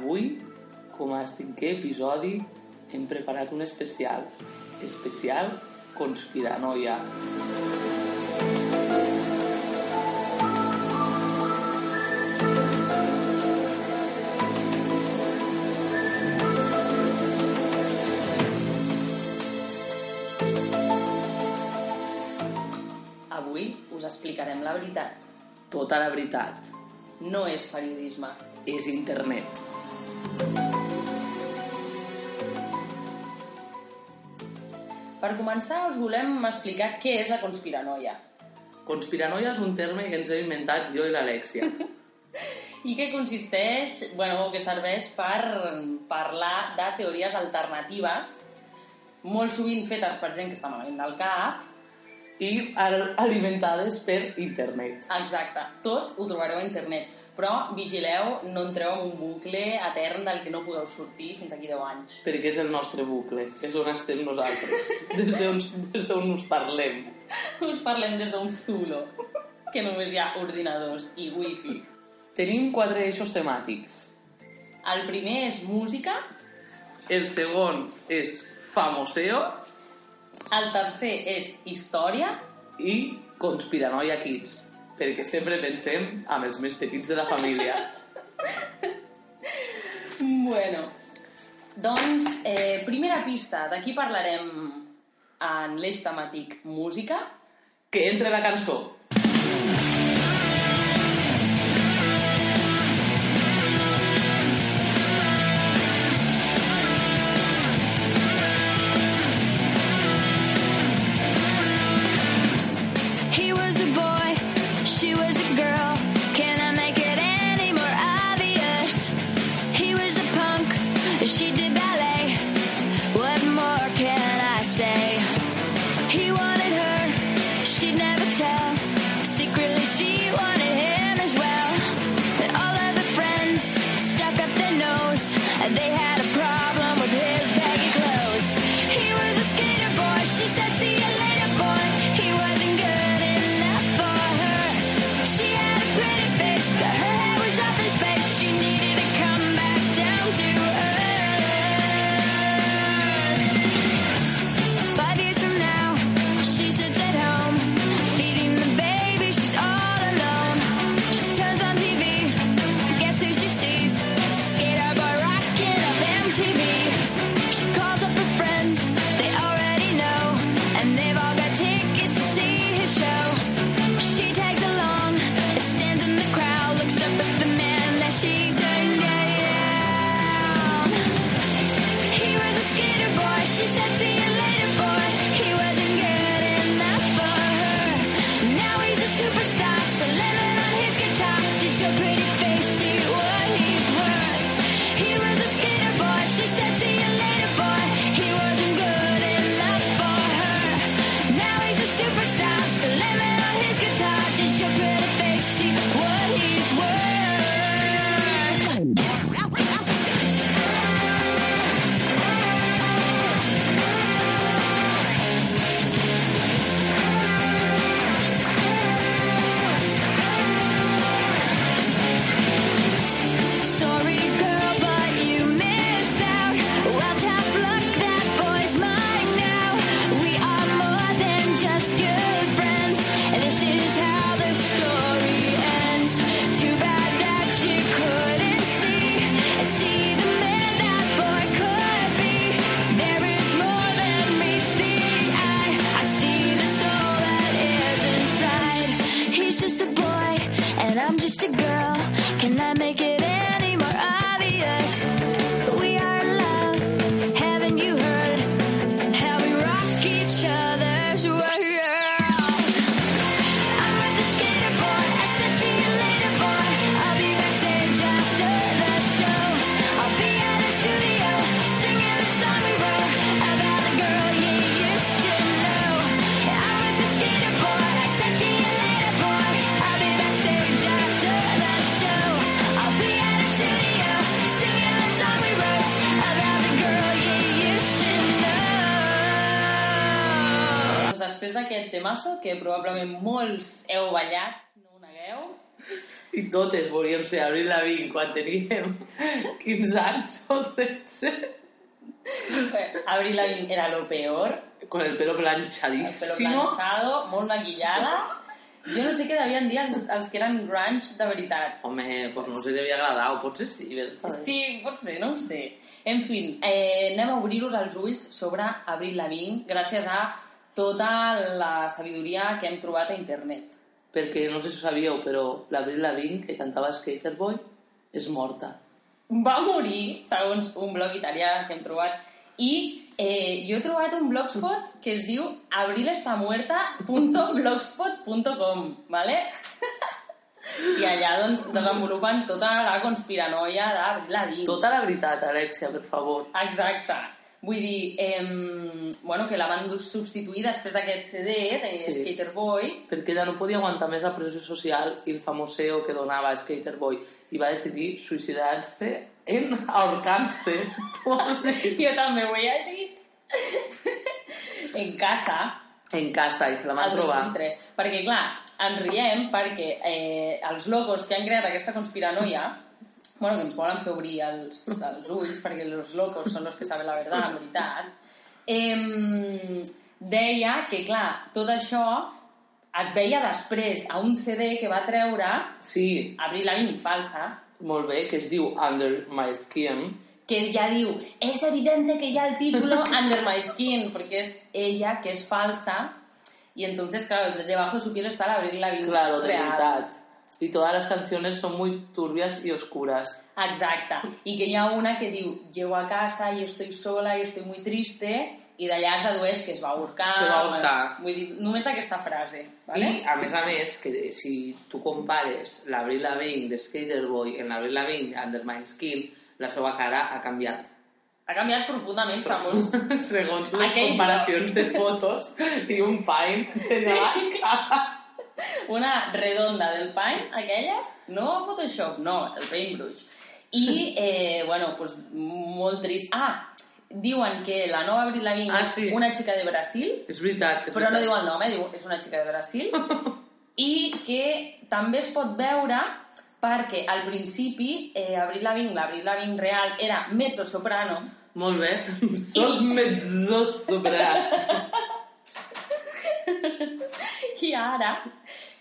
Avui, com a cinquè episodi, hem preparat un especial. Especial Conspiranoia. Avui us explicarem la veritat. Tota la veritat. No és periodisme. És internet. Per començar, us volem explicar què és la conspiranoia. Conspiranoia és un terme que ens hem inventat jo i l'Alexia. I què consisteix, bueno, que serveix per parlar de teories alternatives, molt sovint fetes per gent que està malament del cap, i alimentades per internet. Exacte, tot ho trobareu a internet. Però vigileu, no entreu en un bucle etern del que no podeu sortir fins aquí 10 anys. Perquè és el nostre bucle, és on estem nosaltres, des d'on des on us parlem. Us parlem des d'un zulo, que només hi ha ordinadors i wifi. Tenim quatre eixos temàtics. El primer és música. El segon és famoseo. El tercer és història. I conspiranoia kids perquè sempre pensem amb els més petits de la família. bueno, doncs, eh, primera pista, d'aquí parlarem en l'eix temàtic música. Que entre la cançó. She did ballet. massa, que probablement molts heu ballat, no una negueu. I totes volíem ser Abril Lavín quan teníem 15 anys o 13. Abril Lavín era lo peor. Con el pelo planchadísimo. El pelo planchado, molt maquillada. Jo no sé què devien dir els, els que eren grunge de veritat. Home, doncs no sé, si devia agradar, o potser sí. Sí, potser, no ho sé. En fi, eh, anem a obrir-vos els ulls sobre Abril Lavín gràcies a tota la sabidoria que hem trobat a internet. Perquè no sé si ho sabíeu, però l'Avril Lavigne, que cantava Skater Boy, és morta. Va morir, segons un blog italià que hem trobat, i eh, jo he trobat un blogspot que es diu abrilestamuerta.blogspot.com, ¿vale? I allà doncs, desenvolupen tota la conspiranoia d'Avril Lavigne. Tota la veritat, Alexia, per favor. Exacte. Vull dir, eh, bueno, que la van substituir després d'aquest CD de Sí. Skater Boy. Perquè ella no podia aguantar més la pressió social i el famoseo que donava Skater Boy i va decidir suïcidar-se en ahorcar-se. Jo també ho he llegit. en casa, en casa, i se la van trobar. 2003. Perquè, clar, ens riem perquè eh, els locos que han creat aquesta conspiranoia bueno, que ens volen fer obrir els, els ulls perquè els locos són els que saben la veritat, en veritat, eh, deia que, clar, tot això es veia després a un CD que va treure Sí, Avril Lavigne falsa, molt bé, que es diu Under My Skin. que ya diu, es evidente que ya el título Under My Skin, porque es ella que es falsa, y entonces, claro, debajo de su piel está la Avril Lavigne Claro, de real. veritat. Y todas las canciones son muy turbias y oscuras. Exacte. I que hi ha una que diu, llego a casa y estoy sola y estoy muy triste, i d'allà es dedueix que es va ahorcar. Se va ahorcar. Vull dir, només aquesta frase. Vale? I, a més a més, que si tu compares l'Avril Lavigne de Skater Boy en l'Avril Lavigne Under My Skin, la seva cara ha canviat. Ha canviat profundament segons... Segons les Aquell comparacions de fotos i un pine de la cara. Una redonda del paint, aquelles, no Photoshop, no, el paintbrush. I, eh, bueno, pues, molt trist. Ah, diuen que la nova Avril Lavigne Ah, és sí. una xica de Brasil, És veritat. És però no veritat. diu el nom, eh? Diu, és una xica de Brasil. I que també es pot veure perquè al principi eh, Avril Lavigne, l'Avril Lavigne real, era mezzo-soprano, Molt bé. Soc mezzo sobrat. i ara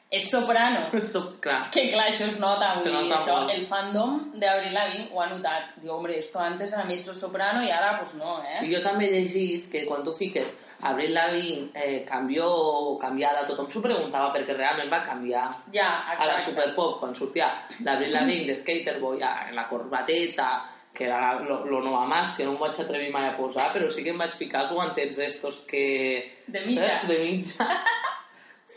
és soprano. Soc clar. Que clar, això es nota, Se vull nota això, molt. el fandom d'Avril Lavigne ho ha notat. Diu, hombre, esto antes era mezzo soprano i ara, pues no, eh? I jo també he llegit que quan tu fiques Avril Lavigne eh, canvió o canviada, tothom s'ho preguntava perquè realment va canviar Ja, a la exacte. Superpop quan sortia l'Avril Lavigne de Skaterboy en la corbateta que era lo, lo nova más, que no em vaig atrevir mai a posar, però sí que em vaig ficar els guantets estos que... De mitja. Saps? De mitja.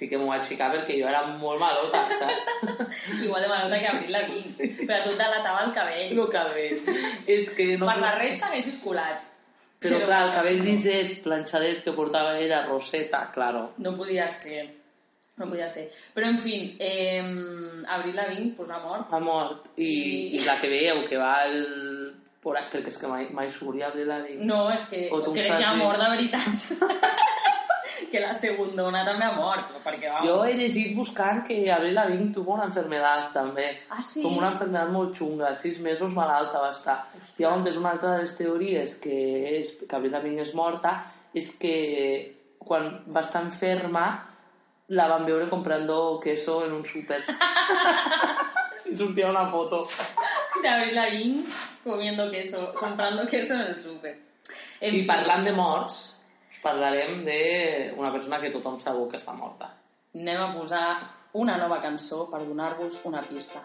Sí que m'ho vaig ficar perquè jo era molt malota, saps? Igual de malota que Avril Lavigne. Però a tu te latava el cabell. El cabell. És que no... Per la resta haguessis colat. Però clar, el cabell lliset, planxadet que portava ella, roseta, claro. No podia ser. No podia ser. Però, en fi, eh, Avril Lavigne, pues, ha mort. Ha mort. I, i la que veieu, que va el... Por perquè és que mai, mai s'obria Avril Lavigne. No, és que O que ha dir. mort de veritat. que la segundona també ha mort, perquè va... Jo he llegit buscant que Avril Lavigne tuvo una enfermedad també. Ah, sí? Com una enfermedad molt xunga, sis mesos malalta va estar. Llavors, una altra de les teories que, és, que Avril Lavigne és morta és que quan va estar enferma la van veure comprando queso en un súper. I sortia una foto. De Avril Lavigne comiendo queso, comprando queso en el súper. En I fi, parlant de morts, parlarem d'una persona que tothom segur que està morta. Anem a posar una nova cançó per donar-vos una pista.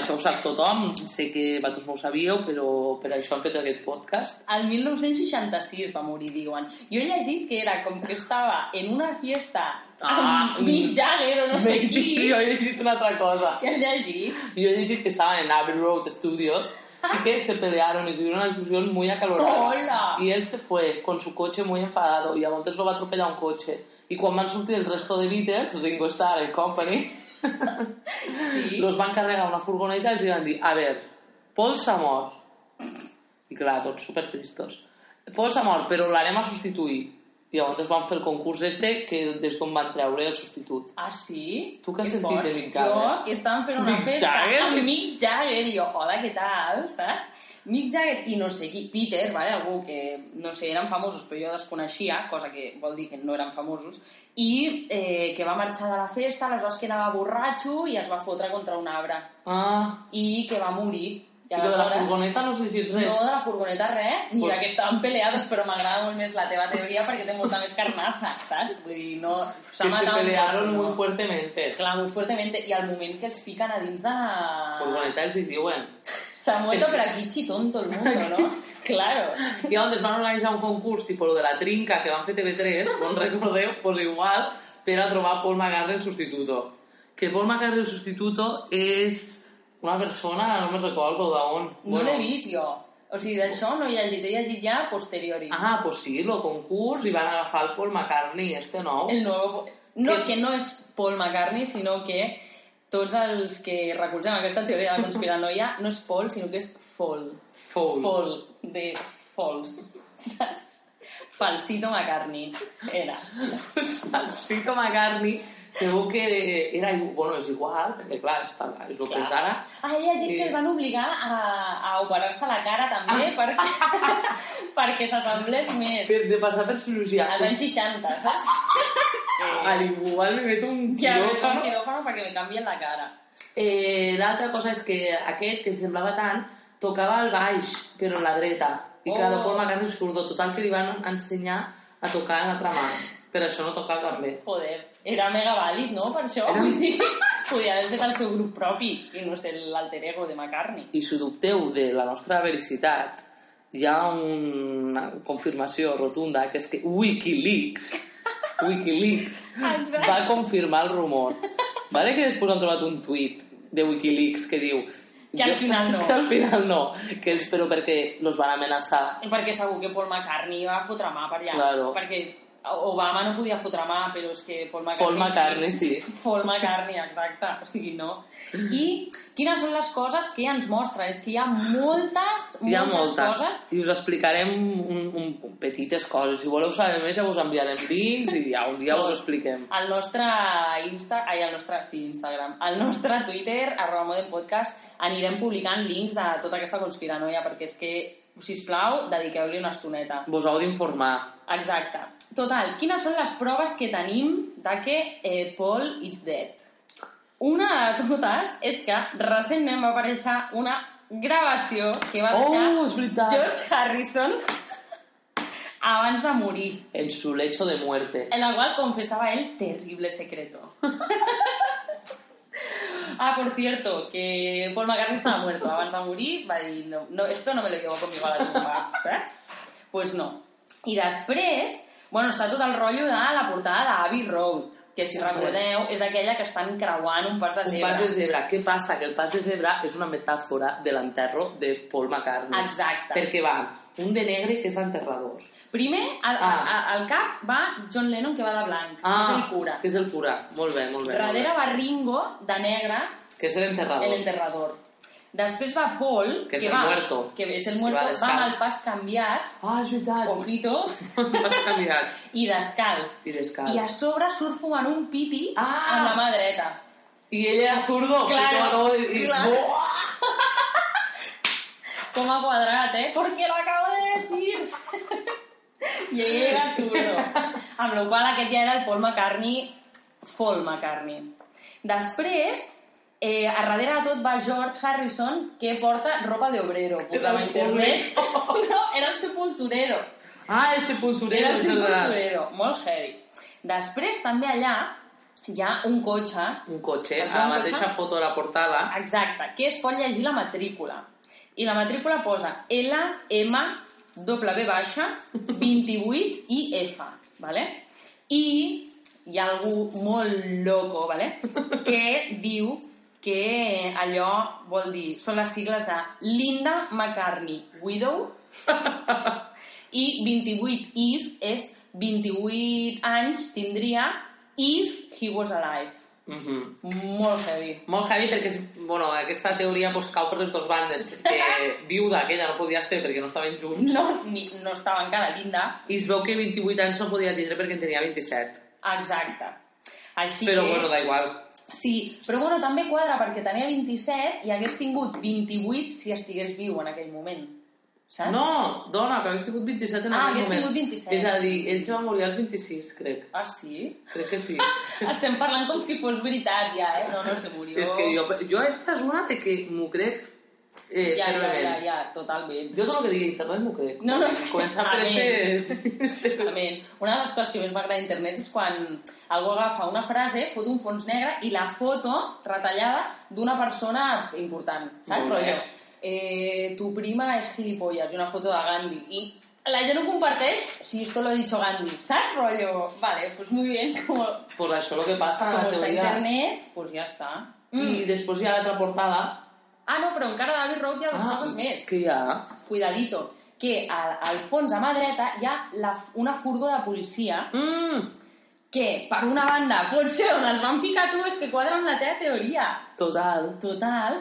Això ho sap tothom, sé que vosaltres no ho sabíeu, però per això hem fet aquest podcast. El 1966 va morir, diuen. Jo he llegit que era com que estava en una fiesta Ah, amb Mick Jagger o no sé qui. Jo he llegit una altra cosa. Què has llegit? Yo dije que estaban en Abbey Road Studios y que se pelearon y tuvieron una discusión muy acalorada. Hola. Y él se fue con su coche muy enfadado y a Montes lo va a atropellar un coche. Y cuando van sortir el resto de Beatles, Ringo Starr and Company, Sí. los van carregar una furgoneta i els van dir, a ver, Paul s'ha mort. I clar, tots supertristos. Paul s'ha mort, però l'anem a substituir. I llavors van fer el concurs este que des d'on van treure el substitut. Ah, sí? Tu què has Que sentit fort. de Mick Jagger? Jo, que estaven fent una Mick festa Jagger? amb Mick Jagger i jo, hola, què tal, saps? Mick Jagger i no sé qui, Peter, vale? algú que, no sé, eren famosos però jo desconeixia, cosa que vol dir que no eren famosos, i eh, que va marxar de la festa, aleshores que anava borratxo i es va fotre contra un arbre Ah, i que va morir. i lo de la furgoneta no has llegit res. No, de la furgoneta res, ni Pues- de que estaven peleados, però m'agrada molt més la teva teoria perquè té molta més carnaza, saps? Vull dir, no... s'ha que se pelearon cotxe, muy no? fuertemente. Clar, muy fuertemente. I al moment que els fiquen a dins de la... Furgoneta els hi diuen. Se ha muerto per aquí chitón todo el mundo, ¿no? claro. I on es van organitzar un concurs, tipus lo de la trinca que van fer TV3, no en recordeu, pues igual, per a trobar Paul McCartney el sustituto. Que Paul McCartney el sustituto és una persona, no me recordo d'on. No l'he vist jo. O sigui, d'això no he llegit, he llegit ja posteriori. Ah, pues sí, el concurs, i van agafar el Paul McCartney, este nou. El nuevo... No, Que- que no és Paul McCartney, sinó que tots els que recolzem aquesta teoria de la conspiranoia no és Paul, sinó que és Fall. Paul. Fall, de. Saps? Falsito McCartney. Era. Falsito McCartney, segur que era, bueno, és igual, perquè clar, està, és el que és ara. Ah, he llegit Sí. que el van obligar a, a operar-se la cara també perquè, perquè s'assemblés més. Per, de passar per cirurgia. Als anys 60, saps? Al igual me meto un veure, un quiròfano. quiròfano perquè me canvien la cara. Eh, L'altra cosa és que aquest, que semblava tant, tocava el baix, però en la dreta. I Oh. Paul McCartney és zurdo. Total, que li van ensenyar a tocar en l'altra mà. Per això no tocava tan bé. Joder, era mega vàlid, no?, per això. Era- Vull dir, podia haver fet el seu grup propi i no ser l'alter ego de McCartney. I si dubteu de la nostra vericitat, hi ha una confirmació rotunda, que és que Wikileaks, Wikileaks va confirmar el rumor. Vale que després han trobat un tuit de Wikileaks que diu Que al final no. Que al final no. Que és, però perquè los van amenaçar. Perquè segur que Paul McCartney va fotre mà per allà. Claro. Perquè Obama no podia fotre mà, però és que Paul McCartney... Paul McCartney, sí. Paul McCartney, exacte. O sigui, no. I quines són les coses que ens mostra? És que hi ha moltes, Hi ha moltes molta. coses I us explicarem un, un, un petites coses. Si voleu saber més, ja us enviarem links i ja un dia us ho expliquem. Al nostre Insta, ai, al nostre, sí, Instagram, al nostre Twitter, arroba Modem Podcast, anirem publicant links de tota aquesta conspiranoia, perquè és que, sisplau, dediqueu-li una estoneta. Vos heu d'informar. Exacte. Total, quines són les proves que tenim de que eh, Paul is dead? Una de totes és que recentment va aparèixer una gravació que va deixar Oh. George Harrison abans de morir, En su lecho de muerte. en la qual confesaba el terrible secreto. ah, por cierto, que Paul McCartney estaba muerto abans de morir, va no, esto no me lo llevo conmigo a la tumba, saps? Pues no. I després, bueno, està tot el rotllo de la portada d'Abbey Road, que si recordeu és aquella que estan creuant un pas de Un zebra. pas de zebra. Què passa? Que el pas de zebra és una metàfora de l'enterro de Paul McCartney. Exacte. Perquè va un de negre que és enterrador. Primer, al, Ah. a, al cap va John Lennon, que va de blanc, que és el cura. que és el cura. Molt bé, molt bé. molt Darrere va Ringo, de negre. Que és l'enterrador. el enterrador. Després va Paul, Que és que el va, muerto. que és el muerto, va va, amb el pas canviat, Ah, és veritat. ojito, M'has canviat. i descalç. I descalç. I a sobre surt fumant un piti Ah! amb la mà dreta. I ell era zurdo. Claro, acabo de dir. claro. Com ha quadrat, eh? Porque lo acabo de decir. I ell era turno. Amb la qual aquest ja era el Paul McCartney, Paul McCartney. Després, Eh, a darrere de tot va George Harrison, que porta ropa de obrero. Posava a el internet. no, era un sepulturero. Ah, el sepulturero, Era verdad. sepulturero. Molt heavy. Després, també allà, hi ha un cotxe Un cotxe, a la mateixa cotxe? foto de la portada. Exacte, que es pot llegir la matrícula. I la matrícula posa L, M, W baixa, 28 i F, ¿vale? I hi ha algú molt loco, ¿vale? que diu que allò vol dir, són les sigles de Linda McCartney Widow i 28 if és 28 anys tindria if he was alive. Mhm. Molt heavy. Molt heavy perquè és, bueno, aquesta teoria pues, cau per les dues bandes, perquè viuda aquella no podia ser perquè no estaven junts, No, ni, no estava encara linda. i es veu que 28 anys no podia tindre perquè en tenia 27. Exacte. Així Però que... bueno, da igual. Sí, però bueno, també quadra perquè tenia 27 i hagués tingut 28 si estigués viu en aquell moment. Saps? No, dona, que hagués tingut 27 en Ah, aquell hagués moment. tingut 27. És a dir, ell se va morir als 26, crec. Ah, sí? Crec que sí. Estem parlant com si fos veritat ja, eh? No, no, se murió. És que jo, jo esta és una de que m'ho crec eh, Ja, ja, ja, ja, totalment. Jo tot el que digui internet m'ho crec. No, no, Començar per amén. este... Exactament. Una de les coses que més m'agrada d'internet és quan algú agafa una frase, fot un fons negre i la foto retallada d'una persona important, saps? Bé. Rotllo, eh, tu prima és gilipollas i una foto de Gandhi i la gent ho comparteix si esto lo ha dicho Gandhi, saps? Rotllo, vale, pues muy bien, como, Pues això és el que passa como la està teoria. internet, pues ja està. I després hi ha l'altra portada. Ah, no, però encara Abbey Road hi ha dues Ah, coses més. que hi ha? Cuidadito, que al, al fons, a mà dreta, hi ha la, una furgo de policia Mm, que, per una banda, pot ser on els van ficar tu, és que quadra amb la teva teoria. total. Total,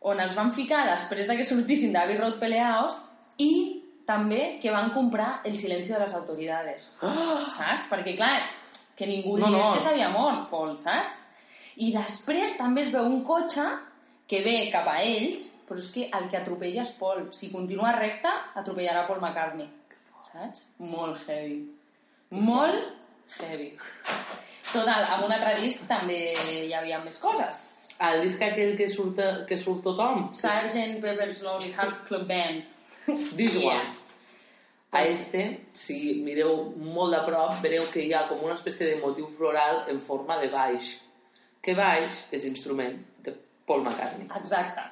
on els van ficar després de que sortissin d'Abbey Road peleaos i també que van comprar el silenci de les autoritats. Ah! Saps? Perquè, clar, que ningú No, digués no. que s'havia mort, Paul, saps? I després també es veu un cotxe que ve cap a ells, però és que el que atropella és Paul. Si continua recte, atropellarà Paul McCartney. Saps? Molt heavy. Molt heavy. Total, amb un altre disc també hi havia més coses. El disc aquell que surt, que surt tothom. Sgt. Pepper's Lonely Hearts Club Band. This Yeah. one. A este, si mireu molt de prop, vereu que hi ha com una espècie de motiu floral en forma de baix. Que baix és instrument Paul McCartney. Exacte.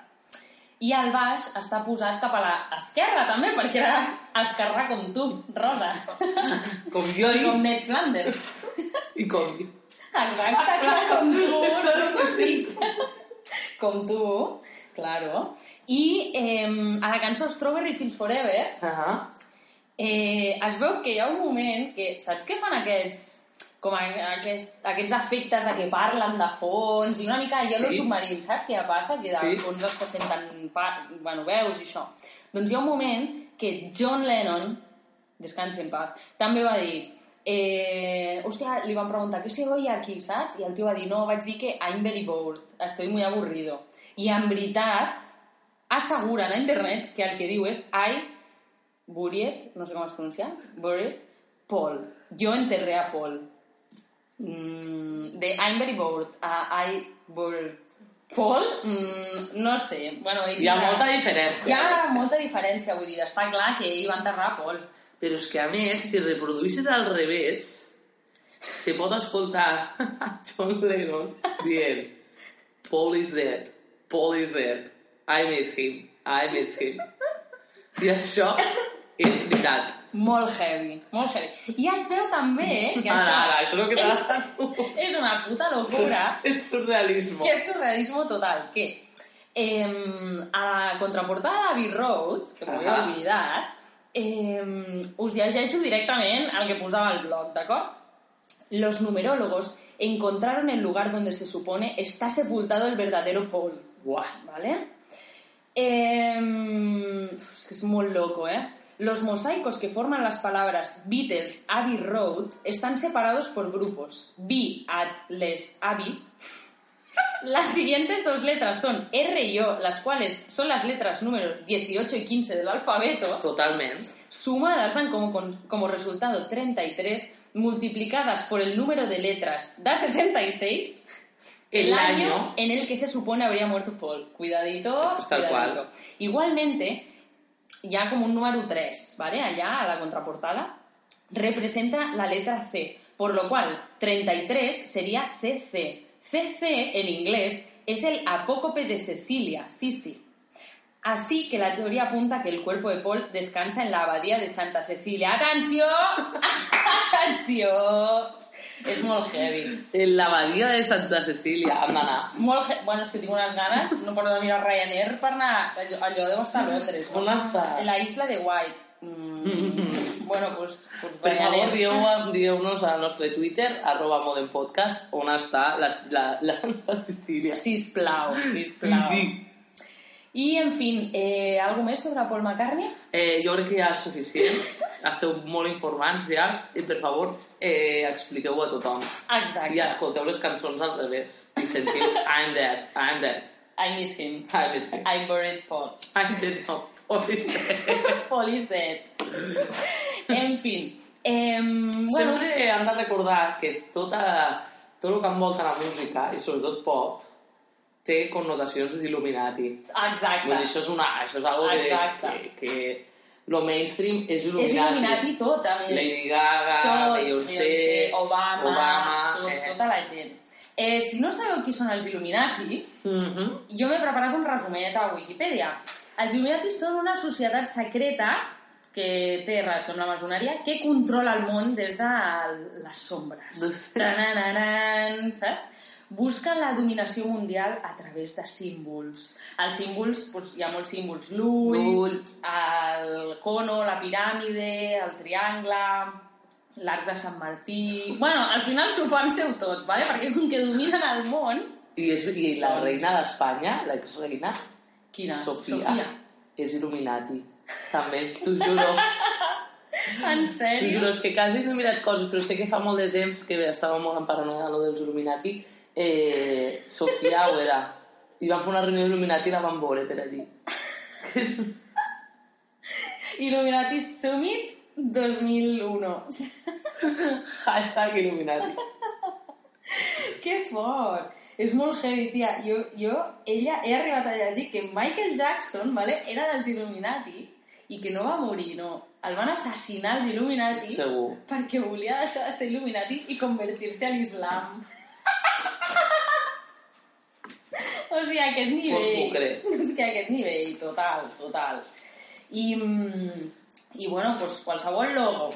I el baix està posat cap a l'esquerra, també, perquè era esquerrà com tu, rosa. Com jo I com Ned Flanders. i com. Exacte, clar, com tu. com, com tu, claro. I eh, a la cançó Strawberry Fields Forever Uh -huh. eh, es veu que hi ha un moment que... Saps què fan aquests com a, aquest, aquests efectes de que parlen de fons i una mica Sí. Yellow Submarine, saps què passa? Que de Sí. fons els que senten pa, bueno, veus i això. Doncs hi ha un moment que John Lennon, descansi en paz, també va dir eh, hòstia, li van preguntar què se oye aquí, saps? I el tio va dir, no, vaig dir que I'm very bored, estoy muy aburrido. I en veritat asseguren a internet que el que diu és I buried, no sé com es pronuncia, buried Paul. Jo enterré a Paul. Mm, de I'm very bored a I buried Paul, mm, no sé. Bueno, ell Hi ha molta diferència. Hi ha molta diferència, vull dir, està clar que ell va enterrar Paul. Però és que, a més, si reproduïssis al revés, se pot escoltar John Lennon dient Paul is dead, Paul is dead, I miss him, I miss him. I això és veritat. Molt heavy, molt heavy. I es veu també que Ara, això ara, és el que és, t'has tu. és una puta locura És surrealisme. que és surrealismo total, que eh, a la contraportada d'Abbey Road, que m'ho havia oblidat, eh, us llegeixo directament el que posava al blog, d'acord? Los numerólogos encontraron el lugar donde se supone está sepultado el verdadero Paul. Buah. ¿Vale? Eh, es que es muy loco, ¿eh? Los mosaicos que forman las palabras Beatles, Abbey Road están separados por grupos. B at les Abbey. Las siguientes dos letras son R y O, las cuales son las letras números 18 y 15 del alfabeto, Totalment. sumadas dan como, como resultado 33, multiplicadas por el número de letras da 66 El año en el que se supone habría muerto Paul. Cuidadito, es tal cuidadito. cual. Igualmente, ya como un número 3, ¿vale? Allá, a la contraportada, representa la letra C, por lo cual 33 sería CC. CC en inglés es el apócope de Cecilia, sí, sí. Así que la teoría apunta que el cuerpo de Paul descansa en la abadía de Santa Cecilia. ¡Atenció! ¡Atenció! És molt heavy. En l'abadia de Santa Cecília, hem d'anar. Molt he... Bueno, és que tinc unes ganes, no paro de mirar Ryanair per anar... Allò, allò deu estar a Londres. No? On està? En la isla de White. Mm. bueno, pues, pues Per favor, Ryanair. dieu- dieu-nos al nostre Twitter, arroba Modem Podcast, on està la, la, la, la Cecília. Sisplau, Sí, sisplau. sí. I, en fin, eh, algo més sobre Paul McCartney? Eh, jo crec que ja és suficient. Esteu molt informats ja. I, per favor, eh, expliqueu-ho a tothom. Exacte. I escolteu les cançons al revés. I sentiu I'm dead, I'm dead. I miss him. I miss him. I buried Paul. I'm dead, no. Police. Paul is dead. en fin. Eh, bueno, Sempre hem de recordar que tota, tot el que envolta la música, i sobretot pop, té connotacions d'Illuminati. exacte. Vull dir, això és, una, això és algo que, Exacte. que, que lo mainstream és Illuminati. És Illuminati tot, a més. Lady Gaga, Beyoncé, Obama, Obama, tot, eh. tota la gent. Eh, si no sabeu qui són els Illuminati, Mhm. jo m'he preparat un resumet a Wikipedia. Els Illuminati són una societat secreta que té relació amb la masoneria que controla el món des de les sombres. Tanananan, saps? Busquen la dominació mundial a través de símbols. Els símbols, doncs, hi ha molts símbols. L'ull, el cono, la piràmide, el triangle, l'arc de Sant Martí... Bueno, al final s'ho fan seu tot, ¿vale? perquè com que dominen el món... I, és, I la reina d'Espanya, l'exreina, Quina? Sofia, Sofia. és Illuminati. També, t'ho juro. En T'ho sèrio? juro, és que quasi no he mirat coses, però sé que fa molt de temps que estava molt en paranoia lo dels Illuminati. Eh, Sofia ho era. I van fer una reunió d'Illuminati i la van veure per allí. Illuminati Summit 2001. Hashtag Illuminati. que fort! És molt heavy, tia. Jo, jo, ella, he arribat a llegir que Michael Jackson, vale, era dels Illuminati i que no va morir, no. El van assassinar els Illuminati Segur. perquè volia deixar de ser Illuminati i convertir-se a l'islam. O sigui, aquest nivell. Pues. O sigui, a aquest nivell, total, total. I, mm, i bueno, pues, qualsevol logo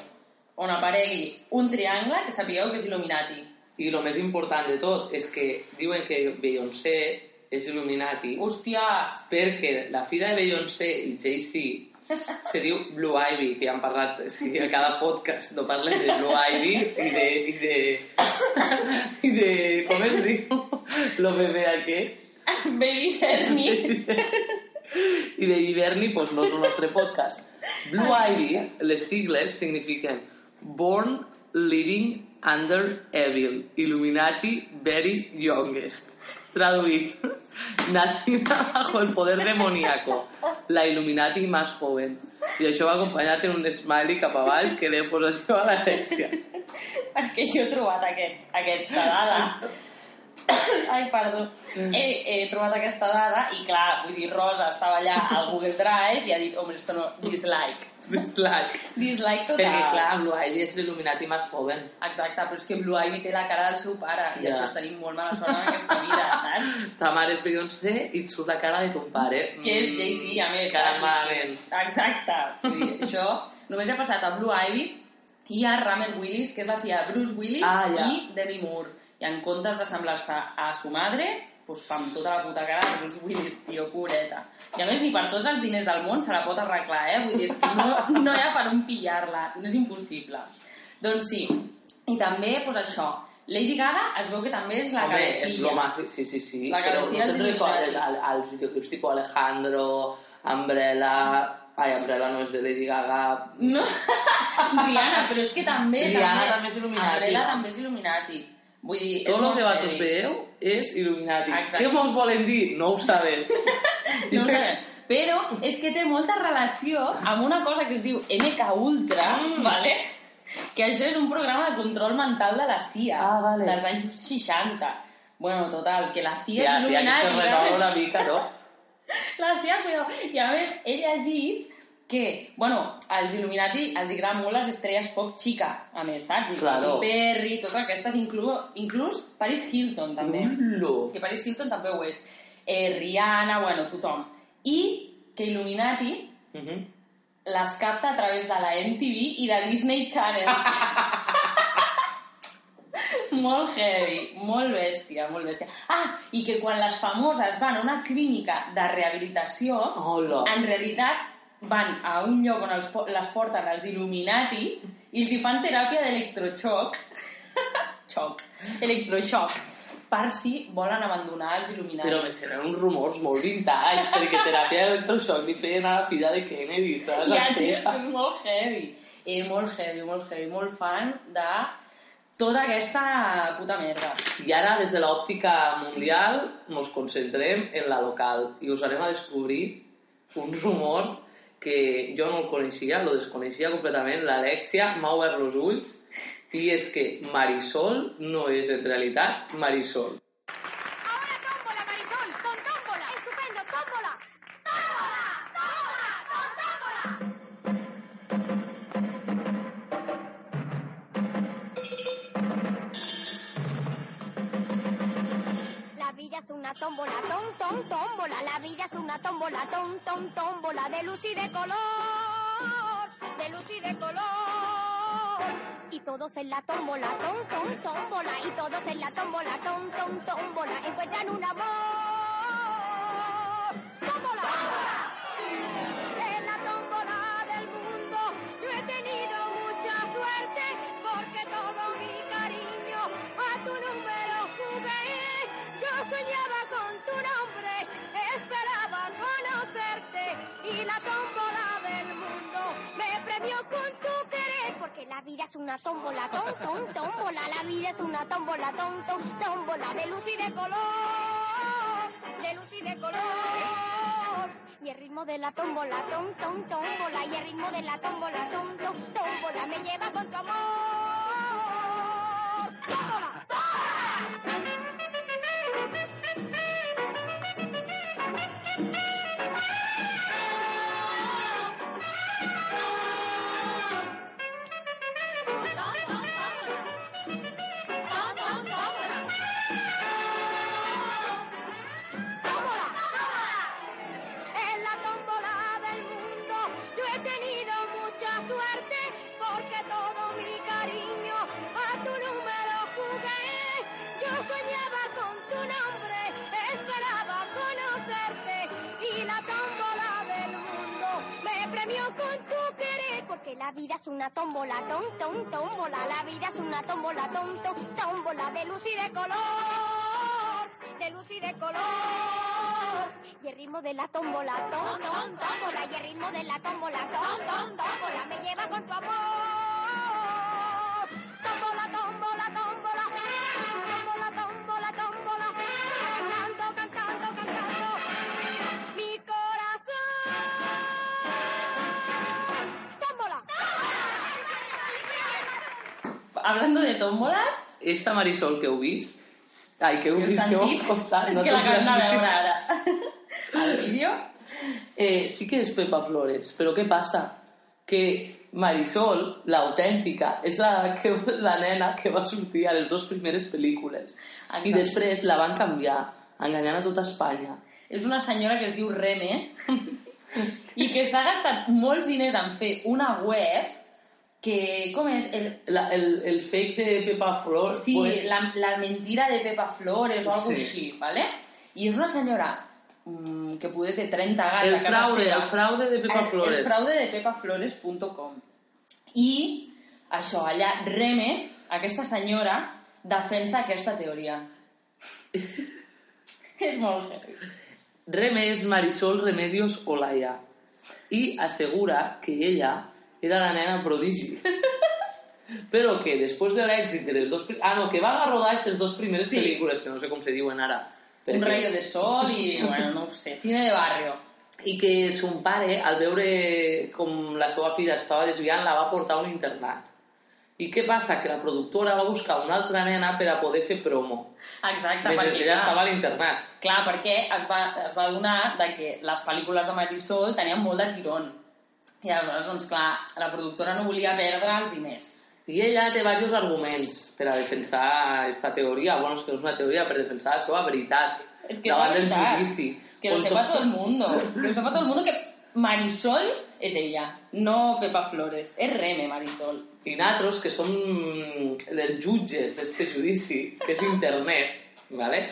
on aparegui un triangle, que sapigueu que és Illuminati. I el més important de tot és que diuen que Beyoncé és Illuminati Hòstia, perquè la filla de Beyoncé i Jay-Z se diu Blue Ivy, que ja hem parlat sí, a cada podcast, no parlem de Blue Ivy i de... i de, i de com es diu? Lo bebé aquest. Baby Bernie. I de Viverni, pues no és el nostre podcast. Blue Ivy, les sigles signifiquen Born Living Under Evil, Illuminati Very Youngest. Traduït, nacida bajo el poder demoníaco, la Illuminati más joven. I això va acompanyat en un smiley cap avall que deu positiu a l'Alexia. Perquè jo he trobat aquest, aquesta dada. Ai, perdó. He, he trobat aquesta dada i, clar, vull dir, Rosa estava allà al Google Drive i ha dit, home, esto no, dislike. Dislike. Dislike total. Perquè, clar, Blue Ivy és l'Illuminati més joven. Exacte, però és que Blue Ivy té la cara del seu pare i Ja. això és tenir molt mala sort en aquesta vida, saps? Ta mare és Beyoncé i et surt la cara de ton pare. Que és Jay-Z, a més. Cara malament. Exacte. Vull dir, això només ha passat a Blue Ivy i a Ramer Willis, que és la filla de Bruce Willis Ah, ja. i Demi Moore. I en comptes d'assemblar-se a su madre, pues, amb tota la puta cara de Bruce Willis, tio, pobreta. I a més, ni per tots els diners del món se la pot arreglar, eh? Vull dir, és que no, no hi ha per on pillar-la, no és impossible. Doncs sí, i també, pues això, Lady Gaga es veu que també és la Home, és cabecilla. lo más... Sí, sí, sí. La però cabecilla no dels te'n recordes al, als videoclips tipo Alejandro, Umbrella... Ai, Umbrella no és de Lady Gaga... No, Rihanna, però és que també... Rihanna també és Illuminati, Umbrella no? també és Illuminati. Vull dir, Tot el que vosaltres veieu és Illuminati. Exacte. Què mos volen dir? No ho sabem. No ho sabem. Però és que té molta relació amb una cosa que es diu MK Ultra, Mm. vale? que això és un programa de control mental de la CIA Ah, vale. dels anys 60. Bueno, total, que la CIA Tia, és tia, que se Illuminati. renova una mica, no? La CIA, cuidado. I a més, he llegit que, bueno, als Illuminati els agraden molt les estrelles pop xica, a més, saps? Claro. Perry, totes aquestes, inclús, inclús Paris Hilton, també. Ullo. Que Paris Hilton també ho és. Eh, Rihanna, bueno, tothom. I que Illuminati Mhm. les capta a través de la MTV i de Disney Channel. molt heavy, molt bèstia, molt bèstia. Ah, i que quan les famoses van a una clínica de rehabilitació, Hola. en realitat van a un lloc on els, les porten els Illuminati i els hi fan teràpia d'electroxoc, xoc, electroxoc, per si volen abandonar els Illuminati. Però semblen uns rumors molt vintage, perquè teràpia d'electroxoc li feien a la filla de Kennedy, saps? Ja, tio, és molt heavy. Eh, molt heavy, molt heavy. Molt fan de tota aquesta puta merda. I ara, des de l'òptica mundial, ens concentrem en la local i us anem a descobrir un rumor que jo no el coneixia, lo desconeixia completament, l'Alexia m'ha obert els ulls i és que Marisol no és en realitat Marisol. Marisol, tómbola. Estupendo. La vida es una tómbola, tom, tom, tómbola. De luz y de color, de luz y de color. Y todos en la tómbola, tom, tom, tómbola. Y todos en la tómbola, tom, tom, tómbola. Encuentran un amor. Me premió con tu querer porque la vida es una tómbola, tom, tom, tómbola, la vida es una tómbola, tom, tom, tómbola de luz y de color, de luz y de color. Y el ritmo de la tómbola, tom, tom, tómbola, y el ritmo de la tómbola, tom, tom, tómbola, me lleva con tu amor. ¡Tómbola! En porque la vida es una tómbola, tom, tom, tómbola, la vida es una tómbola, tom, tómbola de luz y de color, de luz y de color. Y el ritmo de la tómbola, tom, tom, tómbola, y el ritmo de la tómbola, tom, tom, tómbola, me lleva con tu amor. Hablando de tómbolas, Esta Marisol que heu vist, ai, que heu el vist, que heu escoltat, és no que la sé. veure ara. El vídeo, Eh, sí que és Pepa Flores, però què passa? Que Marisol, l'autèntica, és la, que, la nena que va sortir a les dues primeres pel·lícules. Exacte. I després la van canviar, enganyant a tota Espanya. és una senyora que es diu Reme i que s'ha gastat molts diners en fer una web que, com és? El, La, el, el fake de Pepa Flores... sí, pues, la, la mentira de Pepa Flores o algo Sí. així, ¿vale? I és una senyora mm, que poder té 30 gats el fraude, el fraude de Pepa el, Flores. El fraude de pepaflores.com. I això, allà, Reme, aquesta senyora, defensa aquesta teoria. és molt. Reme és Marisol Remedios Olaya i assegura que ella era la nena prodigi. Però que després de l'èxit de les dos... Ah, no, que va rodar aquestes dos primeres Sí. pel·lícules, que no sé com se diuen ara. Un perquè- rayo de sol i, bueno, no ho sé, cine de barrio. I que son pare, al veure com la seva filla estava desviant, la va portar a un internat. I què passa? Que la productora va buscar una altra nena per a poder fer promo. Exacte, Mentre perquè, ella clar, estava a l'internat. clar, perquè es va, es va donar de que les pel·lícules de Marisol tenien molt de tirón. I aleshores, doncs clar, la productora no volia perdre els diners. I ella té diversos arguments per a defensar aquesta teoria. Bueno, és que no és una teoria, per defensar la seva veritat. És que davant del veritat. judici. Que lo sepa tot- todo el mundo. Que lo sepa todo el mundo que Marisol és ella, no Pepa Flores. És Reme, Marisol. I nosaltres, que som els jutges d'este judici, que és internet, ¿vale?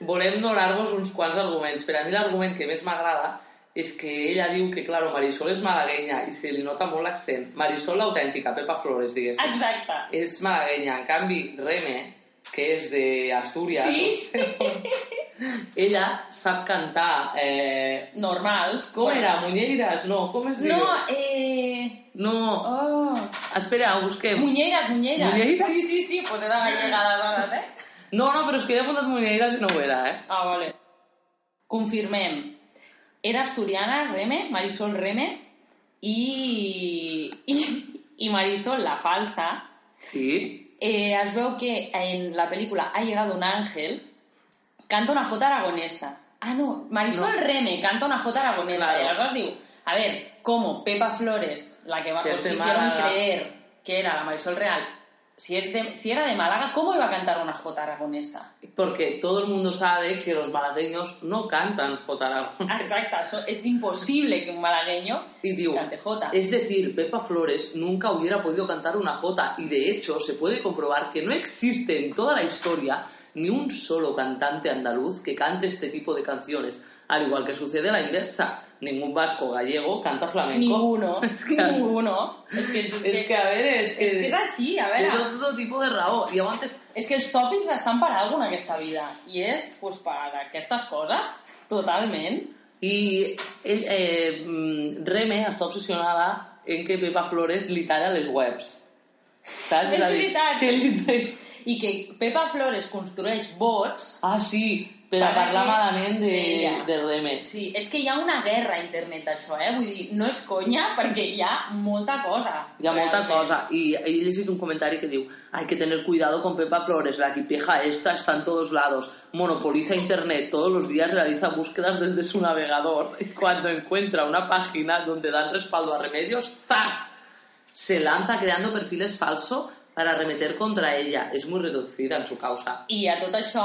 volem donar-vos uns quants arguments. Per a mi l'argument que més m'agrada és que ella diu que, claro, Marisol és malaguenya i se li nota molt l'accent. Marisol l'autèntica, Pepa Flores, diguéssim. Exacte. És malaguenya. En canvi, Reme, que és d'Astúries, Sí? ella sap cantar... Eh... Normal. Com era? Muñeiras? No, com es diu? No, eh... No. Oh. Espera, ho busquem. Muñeiras, Muñeiras. Muñeiras? Sí, sí, sí, pues era gallega aleshores, eh? No, no, però és que he apuntat Muñeiras i no ho era, eh? Ah, vale. Confirmem. Era asturiana, Reme, Marisol Reme, i, i, i Marisol, la falsa, Sí. eh, es veu que en la pel·lícula Ha llegado un ángel, canta una jota aragonesa. Ah, no, Marisol No. Reme canta una jota aragonesa. Claro. Y aleshores diu, a ver, ¿cómo Pepa Flores, la que va, Que os hicieron creer que era la Marisol Real, si, es de, si era de Málaga, ¿cómo iba a cantar una jota aragonesa? Porque todo el mundo sabe que los malagueños no cantan J. Aragón. Ah, Exacte, eso es imposible que un malagueño Y digo, cante jota. es decir, Pepa Flores nunca hubiera podido cantar una J y de hecho se puede comprobar que no existe en toda la historia ni un solo cantante andaluz que cante este tipo de canciones. Al igual que sucede a la inversa, ningún vasco gallego canta flamenco. Ninguno, Es que, ninguno. És que, és, es que a ver, es que, és que és així, a que veure. todo tipo de raó. Y antes És que els tòpics estan per alguna en aquesta vida. I és pues, per aquestes coses, totalment. I eh, mm, Reme està obsessionada en que Pepa Flores li talla les webs. Saps? És veritat. Que li... I que Pepa Flores construeix bots... Ah, sí, per a parlar malament de, de Reme. Sí, és que hi ha una guerra a internet d'això, eh? Vull dir, no és conya perquè hi ha molta cosa. Hi ha molta realment. cosa. Y he llegit un comentario que diu hay que tener cuidado con Pepa Flores, la tipeja esta está en todos lados, monopoliza internet, todos los días realiza búsquedas desde su navegador y cuando encuentra una página donde dan respaldo a remedios, ¡zas! Se lanza creando perfiles falsos para arremeter contra ella. Es muy reducida en su causa. I a tot això,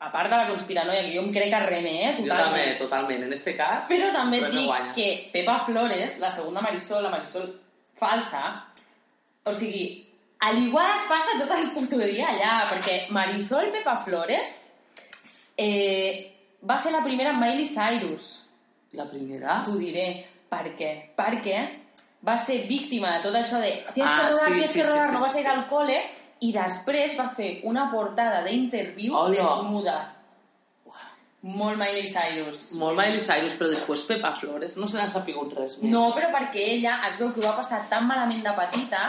a part de la conspiranoia, que jo em crec a Reme, eh? Jo Totalment. també, totalment. En este cas, Però també et dic que Pepa Flores, la segona Marisol, la Marisol falsa, o sigui, al igual es passa tot el puto dia allà, perquè Marisol Pepa Flores eh, va ser la primera amb Miley Cyrus. La primera... T'ho diré. Per què? Perquè va ser víctima de tot això de tienes Ah, que rodar, sí, tienes sí, que sí, rodar, sí, no vas sí. a ir al cole, i després va fer una portada d'interviu Hola. desnuda. Molt Miley Cyrus. Molt Miley Cyrus, però després Pepa Flores no se n'ha sapigut res més. No, però perquè ella es veu que ho va passar tan malament de petita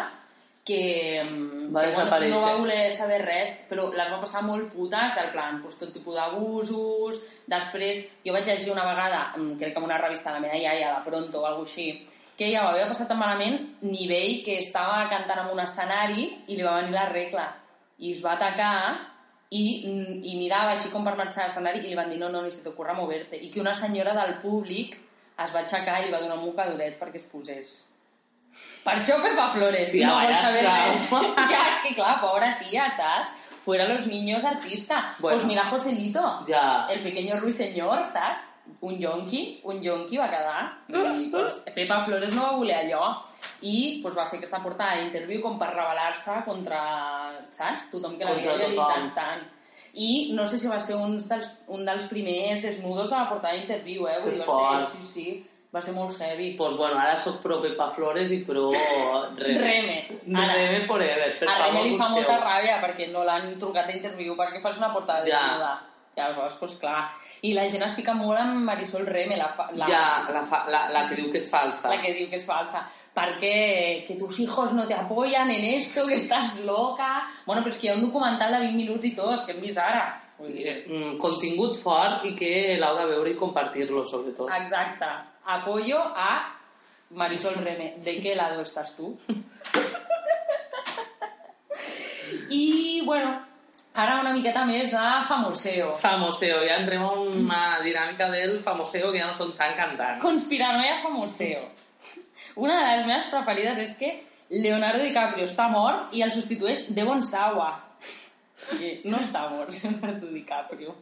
que, mm, Va que desaparèixer. no va voler saber res, però les va passar molt putes del plan, pues, tot tipus d'abusos, després, jo vaig llegir una vegada, mm, crec que en una revista de la meva iaia, la Pronto o alguna així, que ella ho havia passat tan malament, nivell que estava cantant en un escenari i li va venir la regla, i es va atacar i, mm, i mirava així com per marxar a l'escenari i li van dir no, no, ni se t'ocorre moverte i que una senyora del públic es va aixecar i li va donar un mocadoret perquè es posés per això Pepa Flores Tia, no vol saber res ja, és que clar, pobra tia, saps? fuera los niños artista Bueno. pues mira Joselito Ja. el pequeño ruiseñor, saps? Un yonqui, un yonqui va quedar i pues, Pepa Flores no va voler allò i pues, va fer aquesta portada d'interviu com per rebel·lar-se contra, saps? Tothom que l'havia tothom. tant. I no sé si va ser un dels, un dels primers desnudos de la portada d'interviu, eh? Vull Que dir, va fort. ser, sí, sí, va ser molt heavy. Pues bueno, ara sóc pro Pepa Flores i pro Reme. Reme. Ara. Reme forever. Per a Reme li fa molta ràbia perquè no l'han trucat d'interviu perquè fas una portada Ja. desnuda. I aleshores, pues, clar. I la gent es fica molt amb Marisol Reme, la, fa, la, Ja, la, fa, la, la que diu que és falsa. la que diu que és falsa. Perquè que tus hijos no te apoyan en esto, que estás loca... Bueno, però és que hi ha un documental de 20 minuts i tot, que hem vist ara. Vull dir, Mm, contingut fort i que l'heu de veure i compartir-lo, sobretot. exacte. Apoyo a Marisol Reme. ¿De qué lado estás tú? I, bueno, ara una miqueta més de famoseo. Famoseo, ja entrem a una dinàmica del famoseo que ja no són tan cantants. Conspiranoia famoseo. Una de les meves preferides és que Leonardo DiCaprio està mort i el substitueix Devon Sawa. No està mort, Leonardo DiCaprio.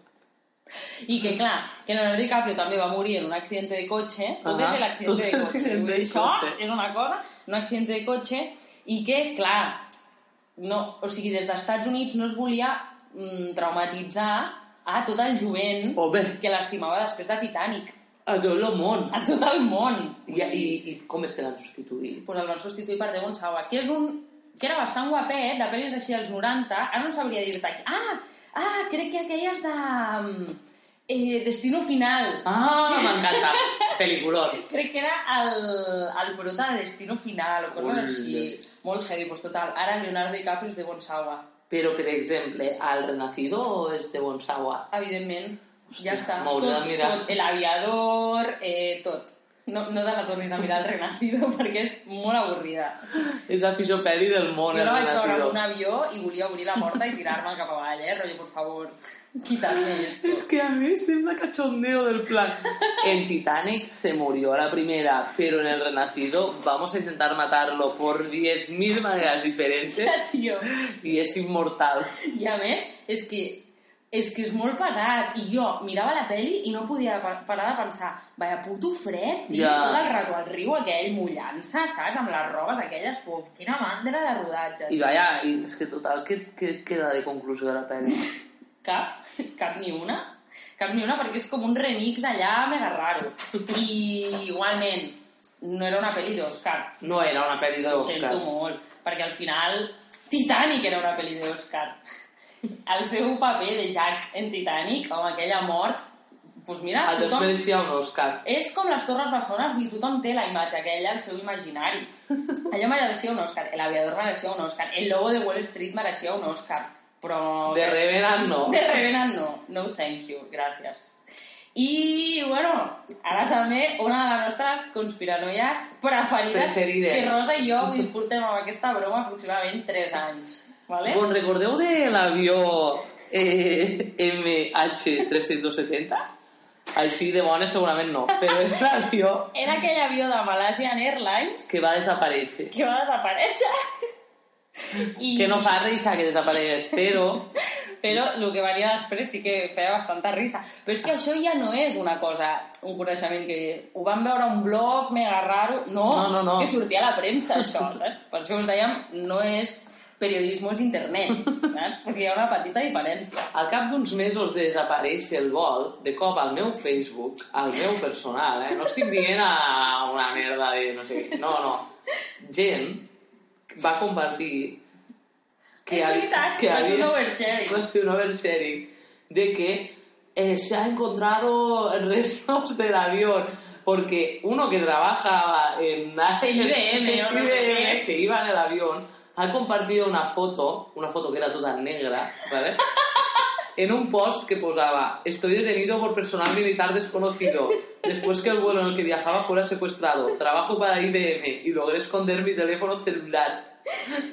I que, clar, que Leonardo DiCaprio també va morir en un accident de Ah, és l'accident tot de cotxe. és una cosa, un accident de cotxe, i que, clar, no, o sigui, des dels Estats Units no es volia mm, traumatitzar a tot el jovent Home. que l'estimava després de Titanic. A tot el món. A tot el món. I, i, I com és que l'han substituït? pues el van substituir per Devon Sawa, que és un que era bastant guapet, de pel·lis així dels 90, ara no sabria dir-te. Ah, ah, crec que aquelles de... Eh, Destino Final. Ah, m'encanta. Peliculón. Crec que era el, el prota de Destino Final o coses Ui. així. Molt heavy, pues total. Ara Leonardo DiCaprio és Devon Sawa. Però, per exemple, al Renacido és de Bonsawa? Evidentment, ja Hòstia, està. m'hauré de Tot, tot, el aviador, eh, tot. No, no te la tornis a mirar el Renacido perquè és molt avorrida. És la pitjor pel·li del món, Jo el la vaig veure Renacido. en un avió i volia obrir la porta i tirar-me cap avall, eh? Rollo, por favor, quitarme esto. Es que a mí sembla cachondeo del plan. En Titanic se murió a la primera, pero en el Renacido vamos a intentar matarlo por 10.000 maneras diferentes y es inmortal. I a més, és que és que és molt pesat. I jo mirava la peli i no podia pa- parar de pensar vaya puto fred, tio, Ja. tot el rato al riu aquell mullant-se, saps? Amb les robes aquelles, puf, quina mandra de rodatge. Y vaya, y es que total, ¿qué, qué queda de conclusió de la peli? Cap, cap ni una. Cap ni una, perquè és com un remix allà mega raro. I igualment, no era una pel·li d'Òscar. No era una peli Ho sento molt, perquè al final Titanic era una pel·li d'Òscar. El seu paper de Jack en Titanic, amb aquella mort, doncs mira, El tothom... mereixia un Oscar. És com les Torres Bessones, vull dir, tothom té la imatge aquella al seu imaginari. Allò mereixia un Òscar, el aviador mereixia un Òscar, el lobo de Wall Street mereixia un Òscar, però... De Revenant no. De Revenant no. No thank you, gràcies. I, bueno, ara també una de les nostres conspiranoies preferides Preferides. que Rosa i jo avui portem amb aquesta broma aproximadament 3 anys. Vale? Vos recordeu de l'avió eh, MH370? Així de bones segurament no, però és l'avió Era aquell avió de Malaysian Airlines que va desaparèixer. que va desaparèixer. I... Que no fa risa que desaparegués, però Però el que venia després sí que feia bastanta risa. Però és que això ja no és una cosa, un coneixement que ho vam veure un blog mega raro. No, No, no, no. és que sortia a la premsa, això, saps? Per això us dèiem, no és periodisme, és internet, saps? Perquè hi ha una petita diferència. al cap d'uns mesos de desaparèixer el vol, de cop al meu Facebook, al meu personal, eh? no estic dient a una merda de no sé què, no, no. Gent va compartir És veritat, va ser un oversharing. Va ser un oversharing de que eh, se ha encontrado restos del avión porque uno que trabaja en, IBM, o no sé IBM, que iba en el avión ha compartido una foto, una foto que era toda negra, ¿vale? en un post que posaba estoy detenido por personal militar desconocido. Después que el vuelo en el que viajaba fuera secuestrado trabajo para IBM y logré esconder mi teléfono celular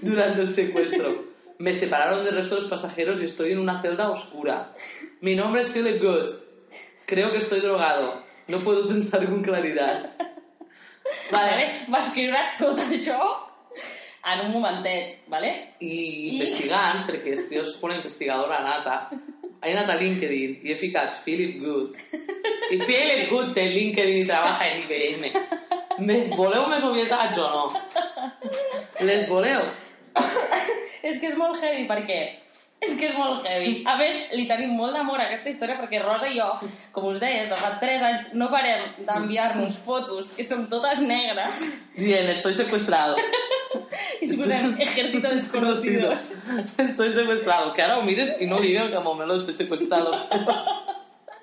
durante el secuestro. Me separaron del resto de los pasajeros y estoy en una celda oscura. Mi nombre es Philip Good creo que estoy drogado. No puedo pensar con claridad Vale. Va escriure tot això en un momentet, vale? i investigant, perquè és que jo soc una investigadora nata, he anat a LinkedIn i he ficat Philip Good. I Philip Good té LinkedIn i treballa en IBM. Me, voleu més obvietats o no? Les voleu? És que és molt heavy, per què? És que és molt heavy. A més, li tenim molt d'amor a aquesta història perquè Rosa i jo, com us deies, de fa 3 anys no parem d'enviar-nos fotos que són totes negres Dient, estoy secuestrado. i ens posem ejército desconocidos. Estoy secuestrado. Que ara ho mires i no digue que momento estoy secuestrado.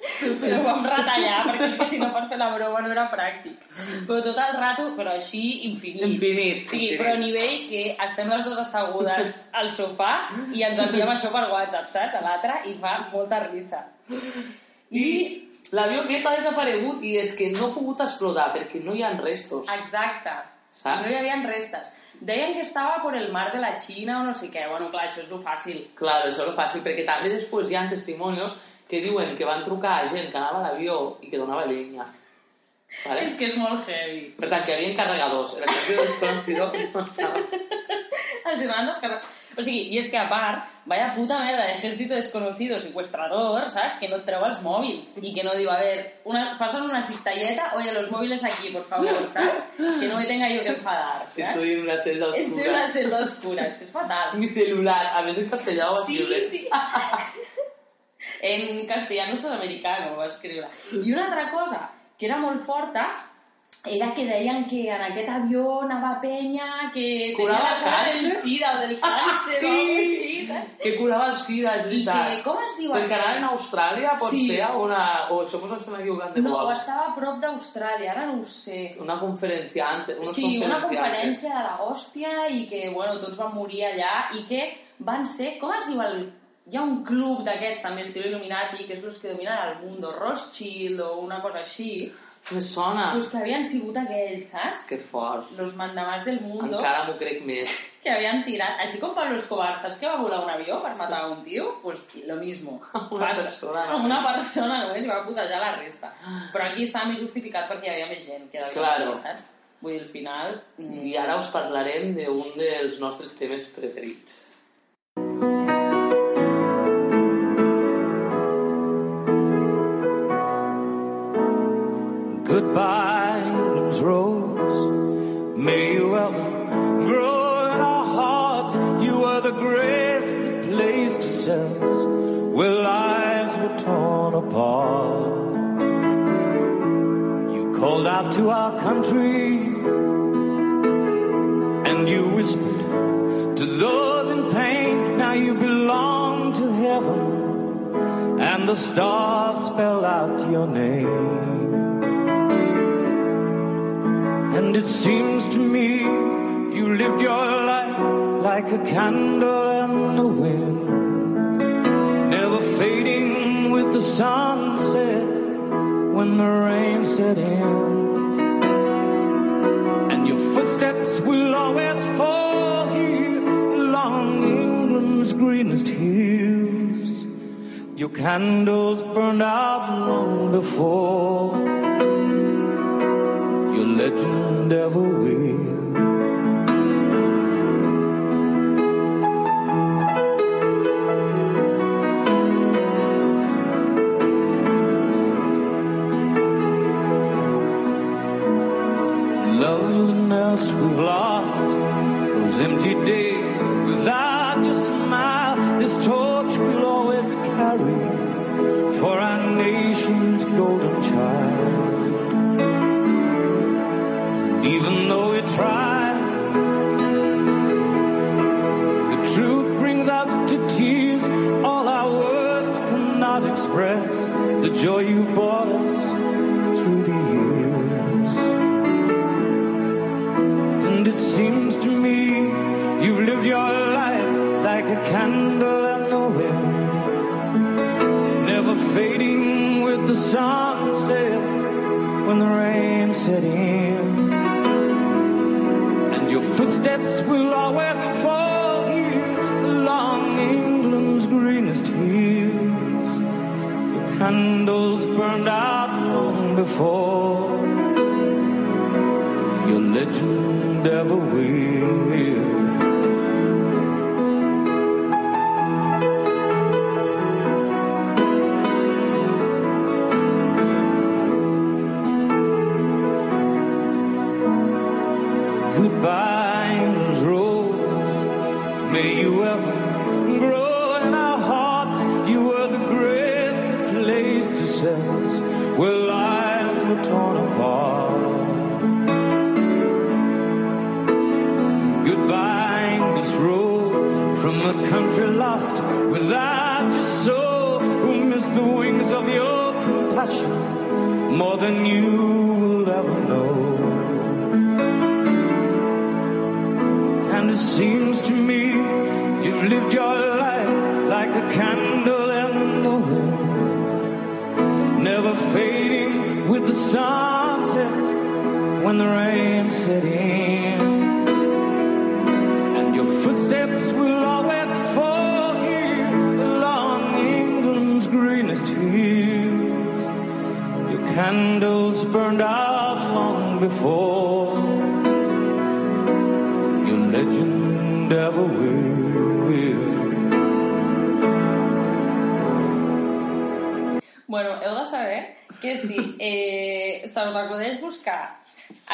Però ho vam retallar perquè és que si no per fer la broma no era pràctic. Però tot el rato, però així infinit. Infinit, sigui, infinit. però a nivell que estem les dues assegudes al sofà i ens enviem això per WhatsApp, saps? A l'altre i fa molta risa. I l'avió aquest ha desaparegut i és que no ha pogut explotar perquè no hi ha restos. Exacte. saps? No hi havia restes. Deien que estava per el mar de la Xina o no sé què. Bueno, clar, això és lo fàcil. Clar, això és fàcil, perquè també després hi ha testimonis que diuen que van trucar a gent que anava a l'avió i que donava llenya. ¿Vale? És que és molt heavy. Per tant, que hi havia carregadors. El ejército desconocido no estava... Els hi van descarregar. O sigui, i és que a part, vaya puta merda d'ejército desconocido secuestrador, saps? Que no treu els mòbils i que no diu, a ver, una, pasan una cistalleta, oye, los móviles aquí, por favor, saps? Que no me tenga yo que enfadar? Estoy en una celda oscura. Estoy en una celda oscura, és que és fatal. Mi celular. A més, en castellà ho va Sí, sí. En castellano sudamericano va escriure. I una altra cosa que era molt forta era que deien que en aquest avió anava penya que tenia Curava la cura del sida o del càncer Sí. o alguna així, saps? Que curava el sida, és I que, veritat. com es diu Perquè ara en Austràlia pot Sí. ser una... O això mos estem equivocant de No, qual. estava a prop d'Austràlia, ara no ho sé. Una conferenciante. Unos Sí, una conferència de la hòstia i que, bueno, tots van morir allà i que van ser, com es diu el... Hi ha un club d'aquests, també, estil Illuminati, que és els que dominen el món, Rothschild o una cosa així, Me sona. pues que havien sigut aquells, saps? Que fort. Los mandamás del mundo Encara m'ho crec més. que havien tirat, així com Pablo Escobar, saps que va volar un avió per matar a un tio? Pues lo mismo. Una Passa. persona Amb una persona només i va putejar la resta. Però aquí estava més justificat perquè hi havia més gent que devia Claro. saps? Vull dir, al final... I ara us parlarem d'un dels nostres temes preferits. Goodbye, rose. May you ever grow in our hearts. You were the grace that placed yourselves where lives were torn apart. You called out to our country and you whispered to those in pain. Now you belong to heaven and the stars spell out your name. And it seems to me you lived your life like a candle in the wind, never fading with the sunset when the rain set in. And your footsteps will always fall here along England's greenest hills. Your candles burned out long before your legend ever will. Loneliness we've lost, those empty days without your smile, this torch we'll always carry for our nation's golden child. Even though we try, the truth brings us to tears. All our words cannot express the joy you brought us through the years. And it seems to me you've lived your life like a candle in the wind, never fading with the sunset when the rain set in. Footsteps will always fall here along England's greenest hills. The candles burned out long before your legend ever will.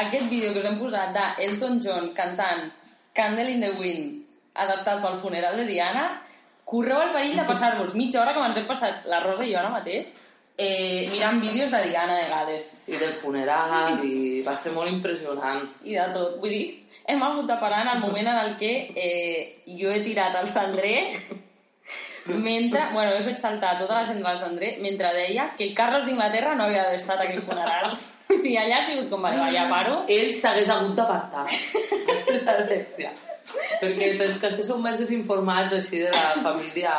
Aquest vídeo que us hem posat d'Elton John cantant Candle in the Wind adaptat pel funeral de Diana, correu el perill de passar-vos mitja hora com ens hem passat la Rosa i jo ara mateix eh, mirant vídeos de Diana de Gales I del funeral, i va ser molt impressionant. i de tot. Vull dir, hem hagut de parar en el moment en el que eh, jo he tirat el cendrer mentre, bueno, he fet saltar tota la gent del cendrer mentre deia que Carlos d'Inglaterra no havia d'haver estat a aquell funeral. Si allà ha sigut com, vale, va, ja paro. Ell s'hagués hagut d'apartar. L'Alexia. Perquè pels que esteu més desinformats així de la família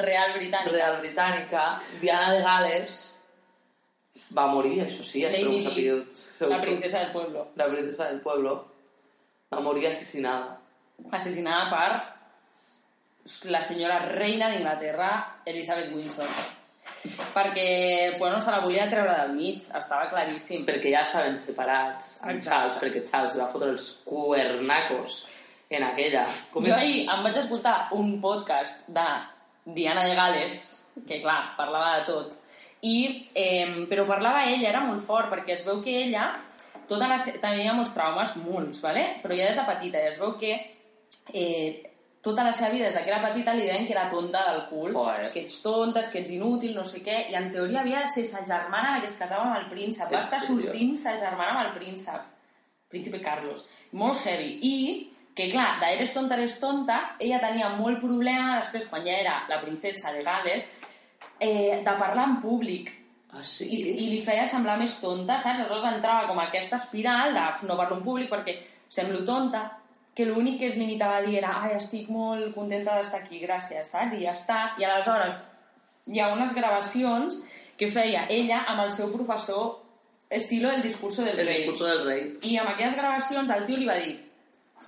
Real britànica. real britànica, Diana de Gales va morir, això sí, espero que ho sapigueu. la princesa del pueblo. La princesa del pueblo va morir assassinada. assassinada per la senyora reina d'Inglaterra, Elizabeth Windsor. Perquè, bueno, se la volia treure del mig, estava claríssim. Perquè ja estaven separats amb Exacte. Charles, perquè Charles va fotre els cuernacos en aquella. Com Jo ahir em vaig escoltar un podcast de Diana de Gales, que clar, parlava de tot, i, eh, però parlava ella, era molt fort, perquè es veu que ella tota la, tenia molts traumes, molts, ¿vale? però ja des de petita, i es veu que eh, tota la seva vida, des de que era petita, li deien que era tonta del cul, Joder. és que ets tonta, és que ets inútil, no sé què, i en teoria havia de ser sa germana la que es casava amb el príncep, va En estar sèrio? sortint sa germana amb el príncep, príncipe Carlos, molt heavy, i que clar, d'eres tonta, eres tonta, ella tenia molt problema després, quan ja era la princesa de Gales, eh, de parlar en públic, Ah, sí? i, i li feia semblar més tonta, saps? Aleshores entrava com aquesta espiral de no parlo en públic perquè semblo tonta, que l'únic que es limitava a dir era ai, estic molt contenta d'estar aquí, gràcies, saps? I ja està. I aleshores hi ha unes gravacions que feia ella amb el seu professor estilo del discurso del El rei. discurso del rei. I amb aquelles gravacions el tio li va dir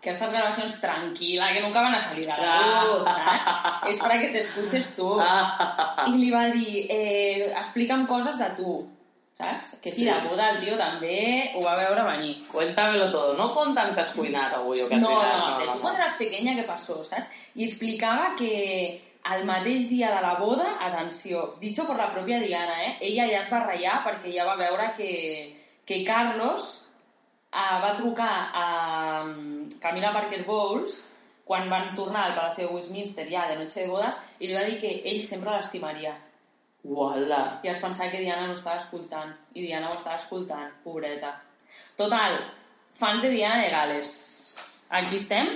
que estas gravacions tranquila, que nunca van a salir a la Ah. luz, saps? És para que te escuches tu. Ah, I li va dir, eh, explica'm coses de tu, saps? Que Sí. de puta, el tio també ho va veure venir. Cuéntamelo todo. No contan que has cuinat avui o que has No, dinat. no, de tu quan eres pequeña què passó, saps? I explicava que el mateix dia de la boda, atenció, dicho por la pròpia Diana, eh? ella ja es va ratllar perquè ja va veure que, que Carlos eh, va trucar a mm, Camila Parker Bowles quan van tornar al Palacio de Westminster ja de noche de bodes i li va dir que ell sempre l'estimaria Uala. i es pensava que Diana no estava escoltant i Diana ho estava escoltant, pobreta total, fans de Diana de Gales aquí estem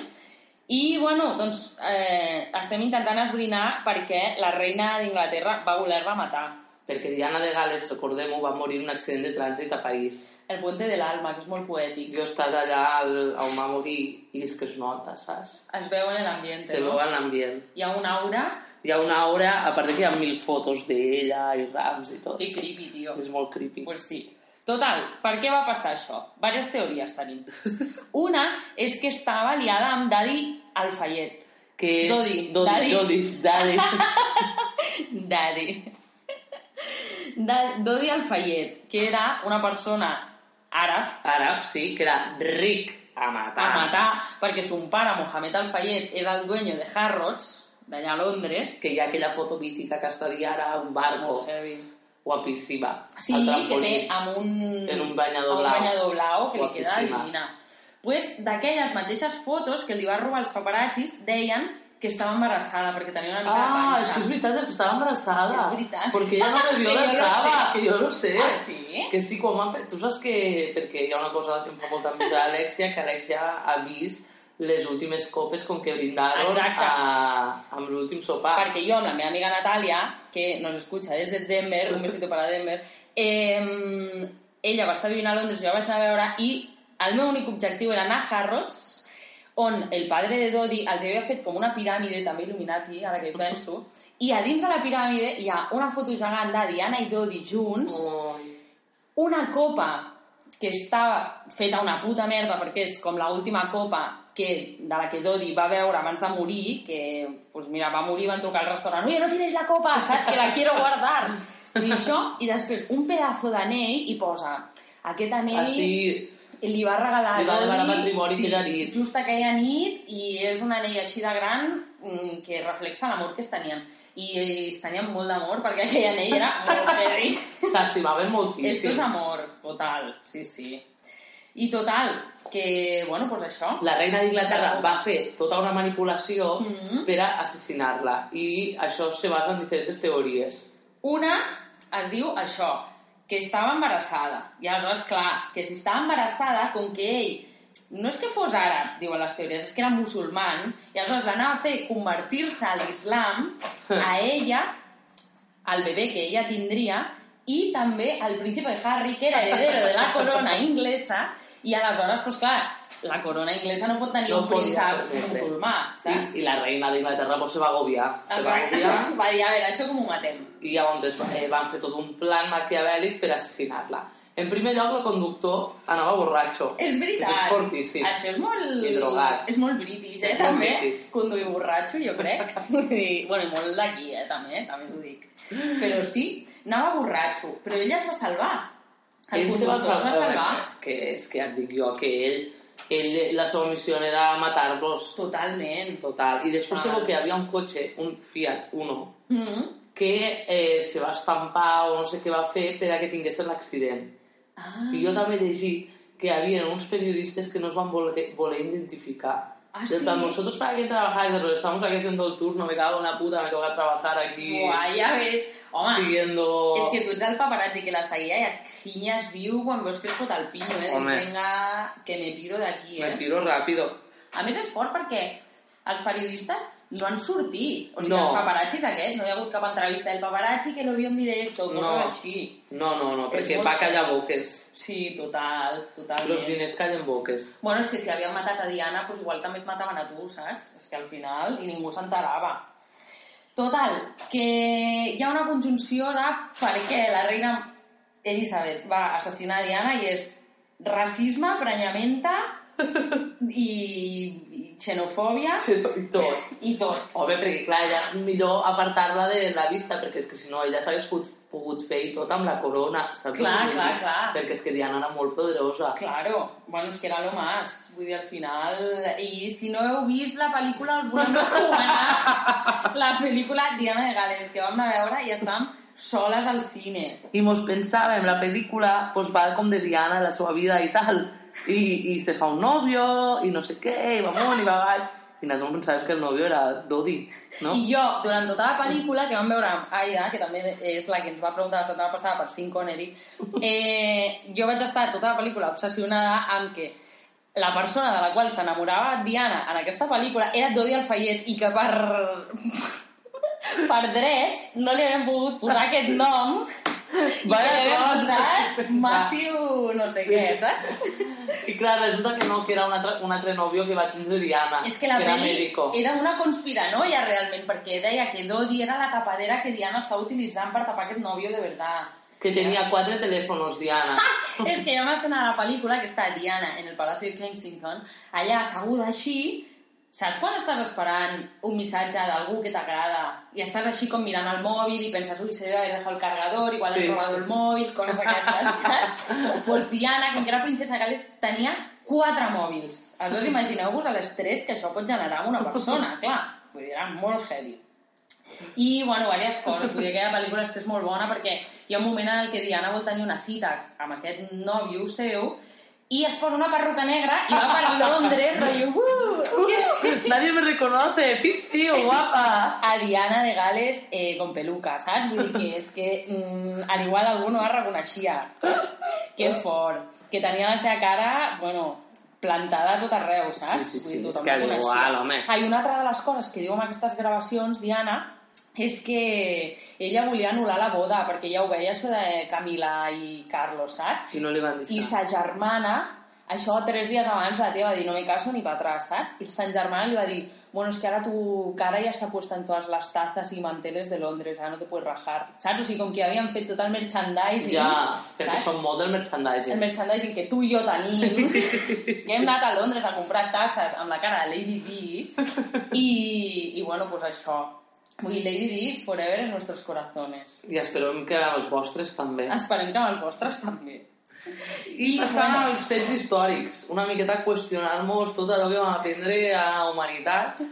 i bueno, doncs eh, estem intentant esbrinar perquè la reina d'Inglaterra va voler-la matar Perquè Diana de Gales, recordem-ho, va morir en un accident de trànsit a París. el puente de l'alma, que és molt poètic Jo he estat allà al- on va morir i és que es nota, saps? es veu en l'ambient Se no? veu en l'ambient. hi ha una aura Hi ha una hora, a part de que hi ha mil fotos d'ella i rams i tot. que creepy, tio És molt creepy. Pues sí. Total, per què va passar això? Vàries teories tenim. Una és que estava liada amb Daddy Alfayet. que és... Dodi. Dodi. Dodi. Daddy. Daddy. Da- Dodi Alfayet, que era una persona àrab Àrab, sí, que era ric a matar. a matar, perquè son pare, Mohamed Alfayet, és el dueño de Harrods, d'allà a Londres. Que hi ha aquella foto mítica que està ara a un barco Molt heavy. guapíssima. Sí, que té amb un, En un banyador blau. un banyador blau que li queda Guapíssima. divina. Pues, d'aquelles mateixes fotos que li va robar els paparazzis deien que estava embarassada perquè tenia una mica Ah, de panxa. és que és veritat, és que estava embarassada. És veritat. Perquè ella no jo de lo cava, que jo no sé. Ah, sí? Que sí, com han fet... Tu saps que... Perquè hi ha una cosa que em fa molta enveja d'Alexia, que Alexia ha vist les últimes copes com que brindaron Exacte. a, amb l'últim sopar. Perquè jo amb la meva amiga Natàlia, que nos escucha des de Denver, un besito para Denver, eh, ella va estar vivint a Londres, jo la vaig anar a veure, i el meu únic objectiu era anar a Harrods, on el padre de Dodi els havia fet com una piràmide, també Illuminati, ara que hi penso, i a dins de la piràmide hi ha una foto gegant de Diana i Dodi junts, Ai. una copa que està feta una puta merda perquè és com l'última copa que, de la que Dodi va veure abans de morir, que, pues mira, va morir, van trucar al restaurant, no tienes la copa, saps? Que la quiero guardar. I això, i després un pedazo d'anell i posa aquest anell Així, li va regalar Li va a demanar matrimoni aquella nit. just aquella nit i és un anell així de gran mm, que reflexa l'amor que es tenien i es tenien molt d'amor perquè aquell anell era molt heavy s'estimaven moltíssim. esto és amor, total, sí, sí i total, que, bueno, pues això La reina d'Inglaterra va fer tota una manipulació Mhm. per a assassinar-la i això se basa en diferents teories. Una es diu això, que estava embarassada. I aleshores, clar, que si estava embarassada, com que ell no és que fos àrab, diuen les teories, és que era musulman, i aleshores l'anava a fer convertir-se a l'islam a ella, al bebè que ella tindria, i també al príncipe Harry, que era heredero de la corona inglesa, i aleshores, doncs clar, la corona inglesa no pot tenir No un príncep musulmà, saps? I, I la reina d'Inglaterra pues, se va agobiar. Se va agobiar Va dir, a veure, això com ho matem? i llavors eh, van fer tot un plan maquiavèlic per assassinar-la. En primer lloc, el conductor anava borratxo. És veritat. És fortíssim. Això és molt... I drogat. És molt british, eh, És també. british. Conduir borratxo, jo crec. Dir, bueno, i molt d'aquí, eh, també, també t'ho dic. Però sí, anava borratxo, però ell es va salvar. El Ell se va salvar. És que, és que ja et dic jo que ell, ell la seva missió era matar-los Totalment. total. I després Ah. sabeu que hi havia un cotxe, un Fiat Uno, Mm -hmm. que eh, se va estampar o no sé què va fer per a que tingués l'accident. ah, I jo també llegi que hi havia uns periodistes que no es van voler, voler identificar. Ah, sí? vosotros para qué trabajáis, pero estamos aquí haciendo el turno, me cago en la puta, me toca trabajar aquí Buah, ves. Home, siguiendo... és que tu ets el paparazzi que la seguia i et finyes viu quan veus que es fot el pinyo, eh? Home. Vinga, que me piro d'aquí, eh? Me piro rápido. A més, és fort perquè els periodistes no han sortit. O sigui, No. els paparazzis aquests, no hi ha hagut cap entrevista del paparazzi que lo vio en directo, coses No. així. No, no, no, perquè molt va callar boques. Sí, total, totalment. Los diners callen boques. Bueno, és que si havien matat a Diana, doncs igual també et mataven a tu, saps? És que al final i ningú s'enterava. Total, que hi ha una conjunció de per què la reina Elisabet va assassinar Diana i és racisme, prenyamenta i xenofòbia Sí, I tot. i tot. Home, perquè clar, ja és millor apartar-la de la vista, perquè és que si no ella s'hagués pogut, pogut fer i tot amb la corona, saps? Clar, dir, clar, clar. Perquè és que Diana era molt poderosa. Claro, bueno, és que era lo más. Vull dir, al final... I si no heu vist la pel·lícula, us volem recomanar la pel·lícula Diana de Gales, que vam anar a veure i estàvem soles al cine. I mos pensàvem, la pel·lícula pues, va com de Diana, la seva vida i tal, i, i se fa un novio, i no sé què, i va amunt, i va avall, i nosaltres pensàvem que el novio era Dodi, no? I jo, durant tota la pel·lícula, que vam veure amb Aida, que també és la que ens va preguntar la setmana passada per Sean Connery, eh, jo vaig estar tota la pel·lícula obsessionada amb que la persona de la qual s'enamorava Diana en aquesta pel·lícula era Dodi Alfayet i que per per drets no li havien pogut posar aquest nom Vaya que posat Matthew no sé què, saps? I clar, resulta que no, que era un altre, un altre novio que va tindre Diana, És que la era pel·li médico. era una conspiranoia realment, perquè deia que Dodi era la tapadera que Diana estava utilitzant per tapar aquest nòvio de veritat. Que tenia quatre telèfons, Diana. És que hi ha una escena de la pel·lícula que està Diana en el Palacio de Kensington, allà asseguda així, saps quan estàs esperant un missatge d'algú que t'agrada i estàs així com mirant el mòbil i penses, ui, se haber dejado el cargador, igual Sí. han robado el mòbil, coses d'aquestes, saps? pues Diana, com que era princesa Gales, tenia quatre mòbils. Aleshores, imagineu-vos l'estrès que això pot generar en una persona, clar. Vull dir, era molt heavy. I, bueno, diverses coses. Vull dir, aquella pel·lícula és que és molt bona perquè hi ha un moment en el que Diana vol tenir una cita amb aquest nòvio seu i es posa una perruca negra i va per Londres, rotllo... Uh, Nadie me reconoce, tío, guapa. a Diana de Gales eh, con peluca, saps? Vull dir que és que mm, al igual algú no la reconeixia. Que fort. Que tenia la seva cara, bueno, plantada a tot arreu, saps? Sí, sí, sí, Vull dir, és que al igual, home. Ah, i una altra de les coses que diu en aquestes gravacions, Diana, és que ella volia anul·lar la boda perquè ella ho veia això de Camila i Carlos, saps? I no li van I deixar. sa germana Això tres dies abans la tia va dir no me caso ni para atrás, saps? I Sant Germana li va dir bueno, es que ahora tu cara ya está puesta en todas las tazas y manteles de Londres, ahora no te puedes rajar, saps? O sigui, com que havien fet tot el merchandising, Ja, perquè saps? són molt del merchandising. el merchandising que tu i jo tenim, que hem anat a Londres a comprar tasses amb la cara de Lady Di, i, i bueno, pues això. Vull dir, Lady Di, forever en nuestros corazones. I esperem que els vostres també. Esperem que els vostres també. I passant als fets històrics, una miqueta qüestionar-nos tot allò que vam aprendre a Humanitat,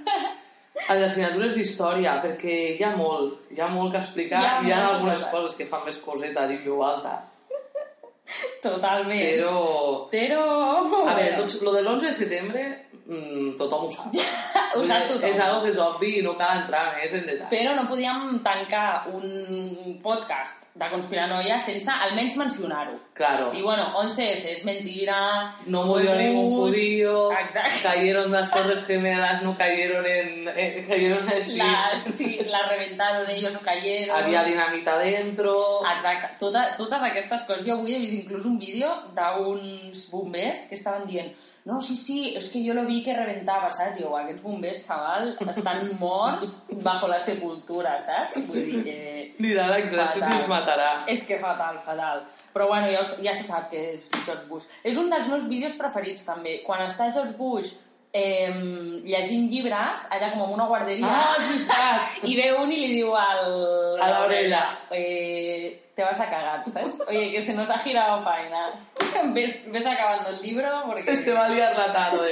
a les assignatures d'història, perquè hi ha molt, hi ha molt que explicar, Hi ha hi ha, algunes cosa. coses que fan més coseta a dir veu alta, Totalment. però... Però... A veure, tots, lo de l'11 de setembre, mm, tothom ho sap. Ho sap tothom. És algo que és obvi i no cal entrar més en detall. Però no podíem tancar un podcast de Conspiranoia sense almenys mencionar-ho. Claro. Y bueno, 11S es mentira. No murió fue ningún Bush. judío, Exacto. cayeron las torres gemelas, no cayeron en... eh, cayeron así. La, sí, la reventaron ellos o cayeron. Había dinamita dentro... Exacte, Tota, totes aquestes coses. Jo avui he vist inclús un vídeo d'uns bombers que estaven dient no, sí, sí, és que jo lo vi que reventava, saps? Diu, aquests bombers, xaval, estan morts bajo la sepultura, saps? Vull dir que... Anirà l'exèrcit i els matarà. És que fatal, fatal. Però bueno, ja, us- ja se sap que és George Bush. És un dels meus vídeos preferits, també. Quan està George Bush eh, llegint llibres, allà com en una guarderia, Ah, i ve un i li diu al, A la orella. eh, te vas a cagar, ¿sabes? Oye, que se nos ha girado faena. ves, ves acabando el libro porque... Se va a liar la tarde.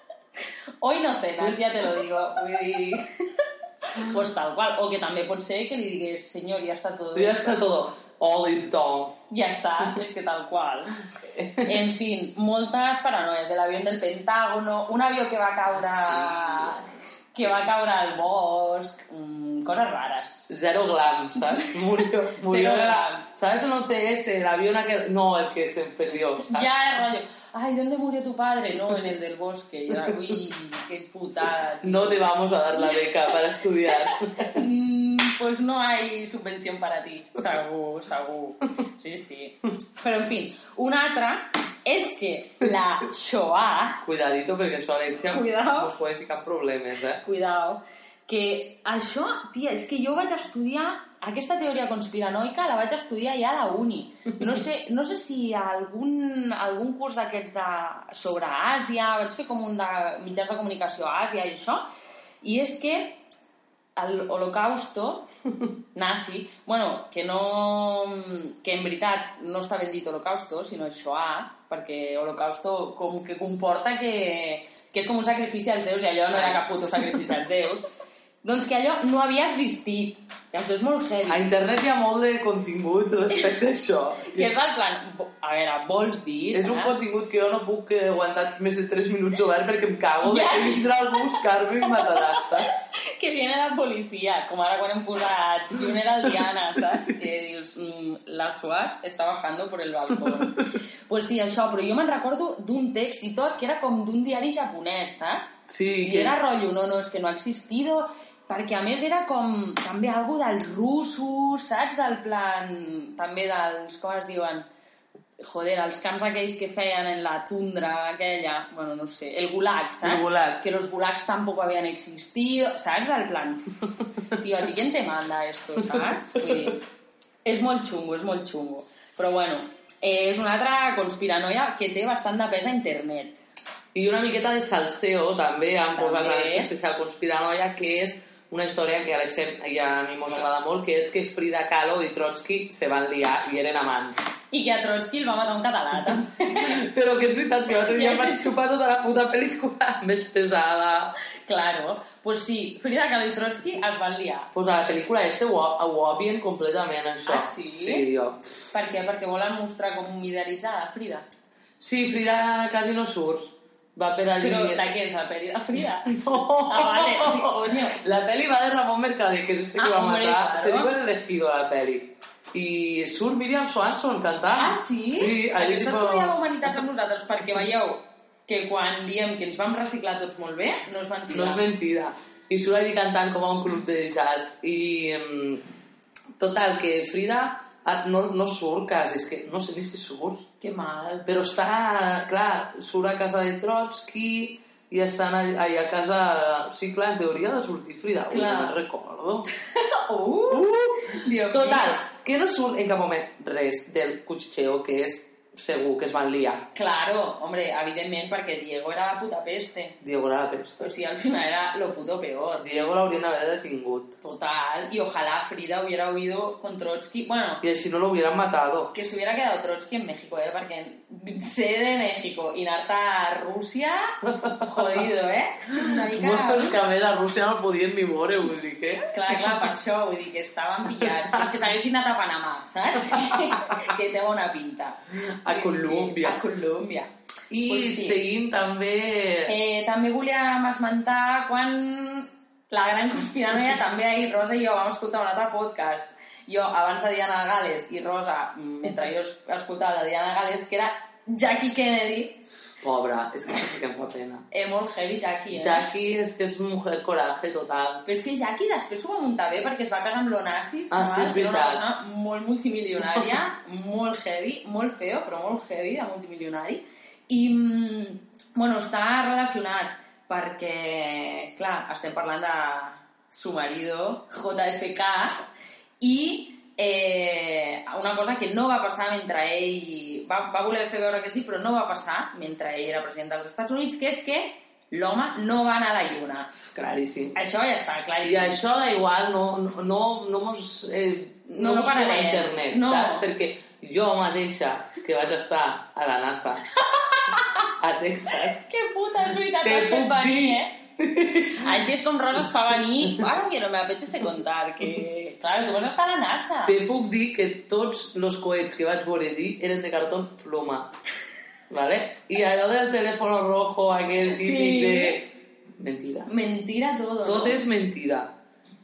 Hoy no cenas, ya te lo digo. Dir... Pues tal qual. O que també pot ser que li digués, senyor, ja està tot. Ya está todo. All it's done. Ja està, és que tal qual. En fin, moltes paranoies. El avión del Pentágono, un avió que va caure... que va caure al bosc, mm, coses rares. Zero glam, ¿sabes? Murió, murió. Cero glam. ¿Sabes el 11S? El avión aquel... No, el que se perdió, ¿sabes? Ya es rollo, ay, ¿dónde murió tu padre? No, en el del bosque. Y era, uy, qué putada. No te vamos a dar la beca para estudiar. Pues no hay subvención para ti. Segur, segur. Sí, sí. Però, en fi, una altra és que la Shoah, Cuidadito, perquè això, Alexia, Cuidao. nos puede ficar problemes, eh? cuidao, que això, tia, és que jo vaig estudiar aquesta teoria conspiranoica la vaig estudiar ja a la uni. No sé, no sé si algun, algun curs d'aquests de, sobre Àsia, vaig fer com un de mitjans de comunicació a Àsia i això, i és que el holocausto nazi, bueno, que no que en veritat no està ben dit holocausto, sinó Shoah, perquè holocausto com que comporta que, que és com un sacrifici als déus i allò no era cap puto sacrifici als déus, doncs que allò no havia existit. I això és molt heavy. A internet hi ha molt de contingut respecte a això. Que és el plan... A veure, vols dir... És un contingut que jo no puc eh, aguantar més de 3 minuts obert perquè em cago de que vindrà algú a buscar-me i matarà, saps? que viene la policia, com ara quan hem posat Funeral Diana, saps? Que dius, mm, la SWAT està bajando por el balcón. pues sí, això, però jo me'n recordo d'un text i tot que era com d'un diari japonès, saps? Sí, I que... era rotllo, no, no, és que no ha existido, perquè a més era com també algo dels russos, saps? Del plan, també dels, com es diuen? Joder, els camps aquells que feien en la tundra aquella, bueno, no sé, el gulag, saps? El gulag. Que los gulags tampoco habían existido, saps? Del plan, tío, ¿a ti quién te manda esto, saps? Vull dir, és molt xungo, és molt xungo. Però bueno, eh, és una altra conspiranoia que té bastant de pes a internet. I una miqueta de salseo també han També. posat en especial conspiranoia que és una història que a Alex i a mi m'ho agrada molt que és que Frida Kahlo i Trotsky se van liar i eren amants. I que a Trotsky el va matar un català, també. Però que és veritat que l'altre dia vaig xupar tota la puta pel·lícula més pesada. Claro, pues sí, Frida Kahlo i Trotsky es van liar. Pues a la pel·lícula este ho, ho obvien completament, això. Ah, sí? Sí, jo. Per què? Perquè volen mostrar com idealitzada Frida. Sí, Frida quasi no surt. Va per allí... Però de què és la peli de Frida? No. Ah, vale, sí, coño. La peli va de Ramón Mercader, que es este que Ah, va a matar. Se diu el elegido la peli. I surt Miriam Swanson cantant. Ah, sí? Sí, allí Aquesta tipo... estudiava humanitats amb nosaltres perquè veieu que quan diem que ens vam reciclar tots molt bé, no és mentida. No és mentida. I surt allí cantant com a un club de jazz. I... mm, total, que Frida no, no surt quasi, és que no sé ni si surt. Que mal. Però està, clar, surt a casa de Trotsky i estan allà, allà a casa... Sí, clar, en teoria ha de sortir Frida. Ui, no me'n recordo. Uh! Dios Total, que no surt en cap moment res del cuchicheo que és segur que es van liar. Claro, hombre, evidentment, perquè Diego era la puta peste. Diego era la peste. O sigui, al final era lo puto peor. Diego l'haurien d'haver detingut. Total, y ojalá Frida hubiera huido con Trotsky. Bueno, I així no lo hubieran matado. que se hubiera quedado Trotsky en México, ¿eh? Porque sé de México y anar a Rusia, jodido, ¿eh? Una mica... Bueno, és que a més a Rússia no podien ni veure, vull dir que... Clar, clar, per això, vull dir que estaven pillats. És que s'haguessin anat a Panamà, saps? que té bona pinta. A Colòmbia. A Colòmbia. I Pues sí. seguint també... Eh, també volíem esmentar quan la gran conspiranoia també ahir Rosa i jo vam escoltar un altre podcast jo abans de Diana Gales i Rosa mentre jo es- escoltava la Diana Gales que era Jackie Kennedy Pobra, és que sí que em fa pena. eh, molt heavy Jackie eh? Jackie és que és mujer coraje total. però és que Jackie després s'ho va muntar bé perquè es va casar amb l'Onassis Ah, sí, és era una veritat. persona molt multimilionària molt heavy, molt feo però molt heavy de multimilionari i mm, bueno, està relacionat perquè, clar, estem parlant de su marido, JFK, i eh, una cosa que no va passar mentre ell... Va, va voler fer veure que sí, però no va passar mentre ell era president dels Estats Units, que és que l'home no va anar a la lluna. Claríssim. Això ja està I claríssim. això da igual, no, no, no, no mos... Eh, No, no, no busquem a pararem. internet, No. saps? Perquè jo mateixa, que vaig estar a la NASA, a Texas, Que puta, és veritat, Te puc dir. eh? Així és com Rosa es fa venir. Ara que no me apetece contar, que... Claro, tu vas estar a la NASA. te puc dir que tots els coets que vaig voler dir eren de cartó ploma. ¿Vale? I allò del telèfon rojo, aquell típic Sí. de... Mentira. Mentira todo, Tot no? és mentira.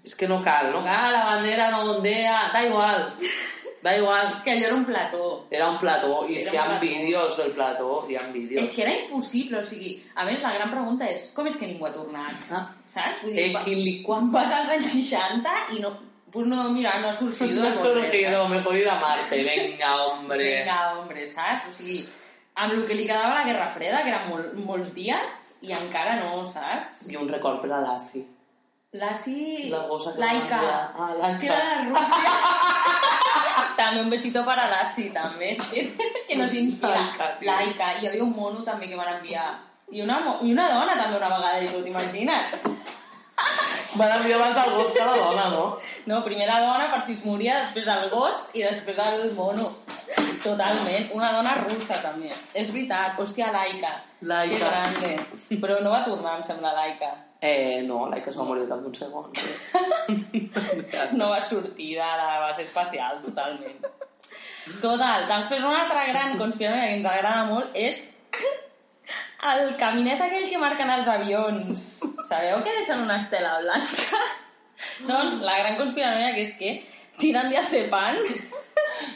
És que no cal, no cal, la bandera no ondea, da igual. Da igual. És que allò era un plató. Era un plató, i és Era que hi ha vídeos del plató, hi ha vídeos. És que era impossible, o sigui... A més, la gran pregunta és, com és que ningú ha tornat? Ah. Saps? Vull Eh, va- quin li- quan vas als anys 60 i no... Pues no, mira, no ha sortido. No has conocido, mejor ir a Marte, venga, hombre. Vinga, hombre, saps? O sigui, amb el que li quedava la Guerra Freda, que eren mol, molts dies, i encara no, saps? I un record per a l'Assi. L'Asi... La gossa que Laika. menja. Ah, Laika. Que era de Rússia. també un besito para l'Asi, també. que nos inspira. Laika. Laika. I hi havia un mono també que van enviar. I una, I una dona també una vegada, i tu t'imagines? Van enviar abans el gos que la dona, no? No, primer la dona per si es moria, després el gos i després el mono. Totalment. Una dona russa, també. És veritat. Hòstia, Laika. Laika. Que grande. Però no va tornar, em sembla, Laika. Eh, no, Laika es va morir al cap d'un segon. No va sortir de la base espacial, totalment. Total, després una altra gran conspiració que ens agrada molt és el caminet aquell que marquen els avions. Sabeu que deixen una estela blanca? doncs la gran conspiració que és que tiren diazepam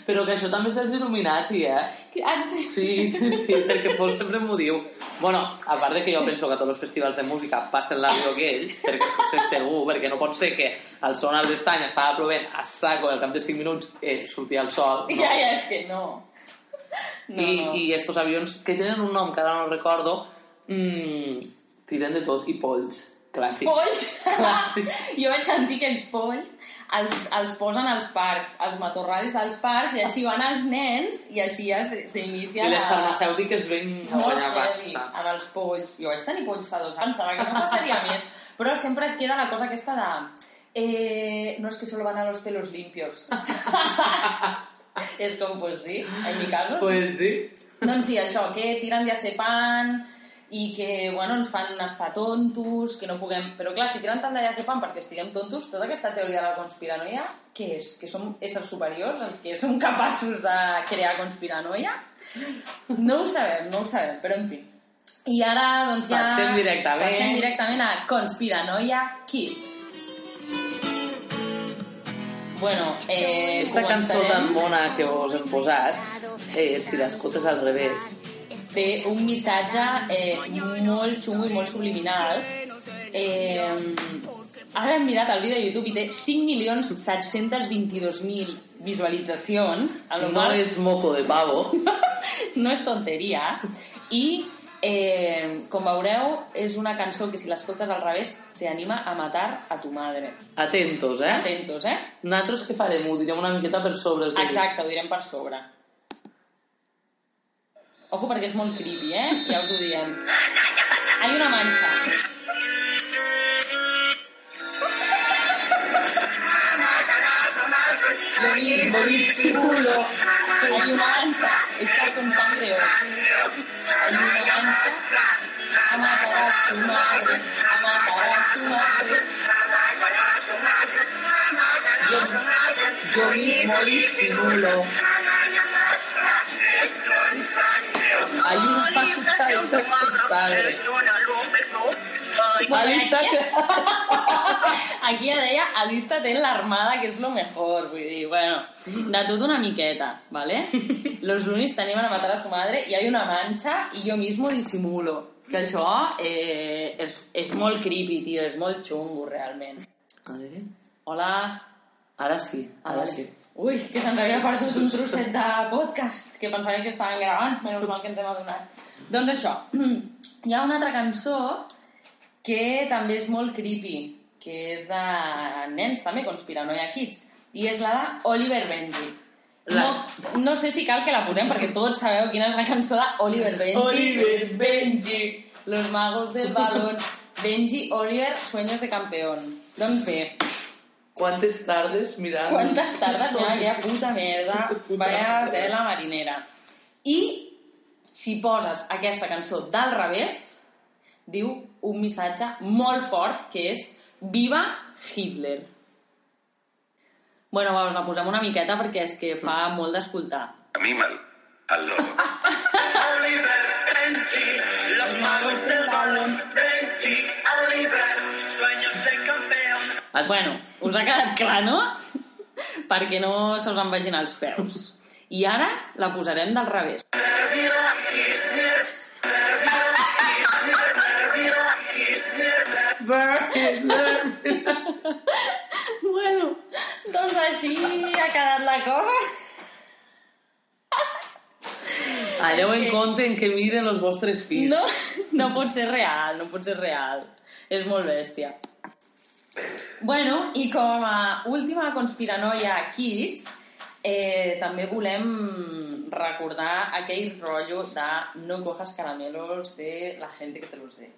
Però que això també és dels Illuminati, eh? Ah, sí. Sí, sí, sí, perquè Pol sempre m'ho diu. Bueno, a part de que jo penso que a tots els festivals de música passen l'avió aquell, perquè és segur, perquè no pot ser que al sonar d'estany estava plovent a saco i al cap de 5 minuts eh, sortia el sol. No? Ja, ja, és que no. No, I, no. I estos avions, que tenen un nom que ara no recordo, mmm, tiren de tot, i polls, clàssic. polls. Clàssic. jo vaig sentir que els polls els, els posen als parcs, als matorrals dels parcs, i així van els nens, i així ja s'inicia I les farmacèutiques ven a guanyar pasta. amb els polls. Jo vaig tenir polls fa dos anys, pensava que no passaria més. Però sempre et queda la cosa aquesta de... Eh, no es que solo van a los pelos limpios. és com, pues sí, en mi caso. Pues sí. Doncs sí, això, que tiren diazepam i que, bueno, ens fan estar tontos, que no puguem... Però clar, si tiren tant de diazepam perquè estiguem tontos, tota aquesta teoria de la conspiranoia, què és? Que som éssers superiors, els que som capaços de crear conspiranoia? No ho sabem, no ho sabem, però en fi. I ara, doncs ja... Passem directament. Passem directament a Conspiranoia Kids. Bueno, eh, Aquesta cançó començarem. tan bona que us hem posat, eh, si l'escoltes al revés, té un missatge eh, molt xungo i molt subliminal. Eh, ara hem mirat el vídeo de YouTube i té 5.722.000 visualitzacions, a lo No qual és moco de pavo. no és tonteria. I, eh, com veureu, és una cançó que si l'escoltes al revés te anima a matar a tu madre. Atentos, eh? Atentos, eh? Nosaltres què farem? Ho direm una miqueta per sobre. el que Exacte, ho direm per sobre. Ojo, perquè és molt creepy, eh? Ja us ho diem. Hay una mancha. Hay una mancha. Está con sangre. Hay una mancha. A madre. A madre. Yo, yo hecha con sangre. Alista que... Aquí ja deia, alístate en l'armada, que és lo mejor. Vull dir, bueno, de tot una miqueta, ¿vale? Los lunis te animan a matar a su madre y hay una mancha y yo mismo disimulo. Que això eh, és, és molt creepy, tio, és molt xungo, realment. A veure... Hola. Ara sí, ara sí. Ui, que se'ns havia perdut un trosset de podcast, que pensava que estaven gravant, menys mal que ens hem adonat. Doncs això, hi ha una altra cançó que també és molt creepy, que és de nens també, Conspiranoia Kids, i és la de Oliver Benji. La- No, no sé si cal que la posem, perquè tots sabeu quina és la cançó de Oliver Benji. Oliver Benji, los magos del balón. Benji, Oliver, sueños de campeón. Doncs bé, Quantes tardes mirant... Quantes tardes, mira, aquella puta merda, vaya tela marinera. I si poses aquesta cançó del revés, diu un missatge molt fort que és Viva Hitler. Bueno, va, us la posem una miqueta perquè és que fa molt d'escoltar. Animal al lobo. Oliver, Benji, los magos del Bueno, us ha quedat clar, no? perquè no se us en vagin els peus. I ara la posarem del revés. Bueno, doncs així ha quedat la cosa. Aneu en compte en què miren els vostres fills. No, no pot ser real, no pot ser real. És molt bèstia. Bueno, i com a última conspiranoia Kids, eh, també volem recordar aquell rotllo de no cojas caramelos de la gente que te los dé.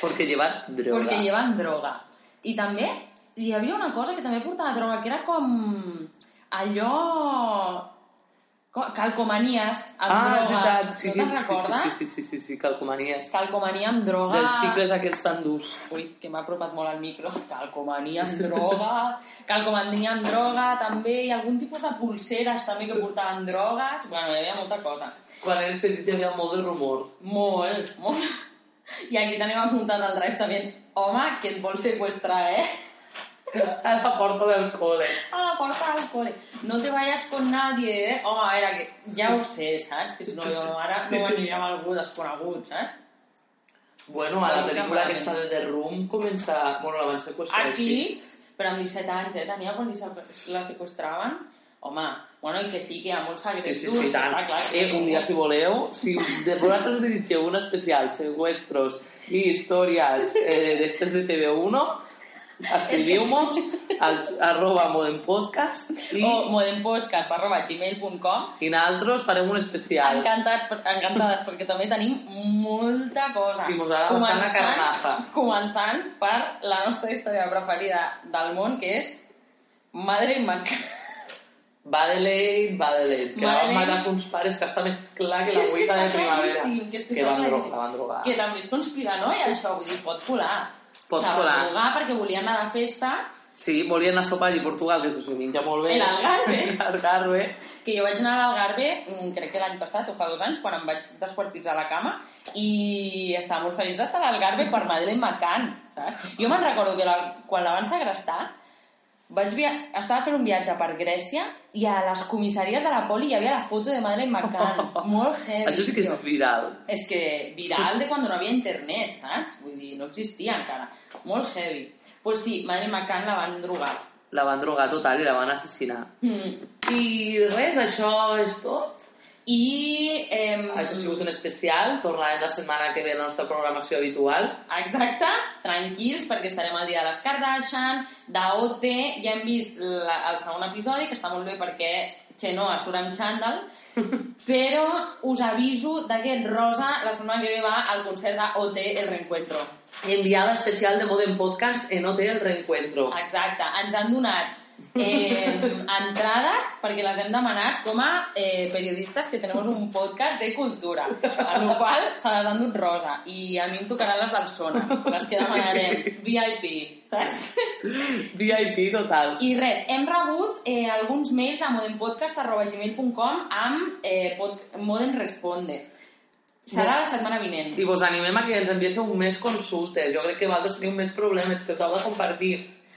Perquè llevan droga. Perquè llevan droga. I també hi havia una cosa que també portava droga, que era com allò... co- Calcomanies amb Ah, droga. és veritat. Sí, no sí, te'n sí, recordes? sí, sí, sí, sí, sí, calcomanies. Calcomania amb droga... Dels xicles aquests tan durs. Ui, que m'ha apropat molt al micro. Calcomania amb droga... Calcomania amb droga, també. I algun tipus de pulseres també que portaven drogues. Bueno, hi havia molta cosa. Quan eres petit hi havia molt de rumor. Molt, molt. I aquí tenim apuntat al Drive també. Home, que et vol secuestrar, eh? A la porta del col·le. A la porta del cole. No te vayas con nadie, eh? Home, a veure, que ja ho sé, saps? Que si no, jo ara no m'aniria amb algú desconegut, saps? Bueno, a la pel·lícula que aquesta de The Room comença... Bueno, la van seqüestrar Aquí, però amb 17 anys, eh? Tenia quan la sequestraven. Home, bueno, i que sí, que hi ha molts Sí, sí, agressos. sí, tant. està clar. Eh, un dia, si voleu, si de vosaltres dirigeu un especial secuestros i històries eh, d'estes de TV1, escriviu-m'ho al arroba modernpodcast i, O modernpodcast.gmail.com i nosaltres farem un especial. Encantats, encantades, perquè també tenim molta cosa. I mos agrada bastant la carnaza. Començant per la nostra història preferida del món, que és Madre Mac. Badelaide, Badelaide, que Madeleine. van matar uns pares que està més clar que la està de primavera. que és que que van drogar, van drogar. Que també és conspiranoia, això, vull dir, pot colar. Pot Que colar. drogar perquè volien anar de festa, Sí, volien anar a sopar allí a Portugal, que se menja molt bé. En Algarve. Algarve. que jo vaig anar a l'Algarve, mm, crec que l'any passat o fa dos anys, quan em vaig desquartitzar a la cama, i estava molt feliç d'estar a l'Algarve per Madeleine McCann, saps? Jo me'n recordo que la, quan la van segrestar, vaig via... estava fent un viatge per Grècia i a les comissaries de la poli hi havia la foto de Madeleine McCann. molt heavy. Això sí que és viral. És que viral de quan no havia internet, saps? Vull dir, no existia encara. Molt heavy. Pues sí, Madeleine McCann la van drogar. la van drogar total i la van assassinar. Mm. I res, això és tot. I... Eh, Això ha sigut un especial. Tornarem la setmana que ve a la nostra programació habitual. Exacte, tranquils, perquè estarem al dia de les Kardashian, d'OT, ja hem vist la, el segon episodi, que està molt bé perquè Xenoa surt amb xandall, però us aviso d'aquest rosa la setmana que ve va al concert d'OT El Reencuentro. Enviada especial de Modern Podcast en OT El Reencuentro. Exacte, ens han donat eh, entrades perquè les hem demanat com a eh, periodistes que tenim un podcast de cultura, a lo qual se les han dut rosa i a mi em tocaran les del Sona, les que demanarem VIP, saps? VIP total. I res, hem rebut eh, alguns mails a modernpodcast.gmail.com amb eh, pod Modern Responde. Serà la setmana vinent. I vos animem a que ens enviéssiu més consultes. Jo crec que vosaltres teniu més problemes, que us heu de compartir.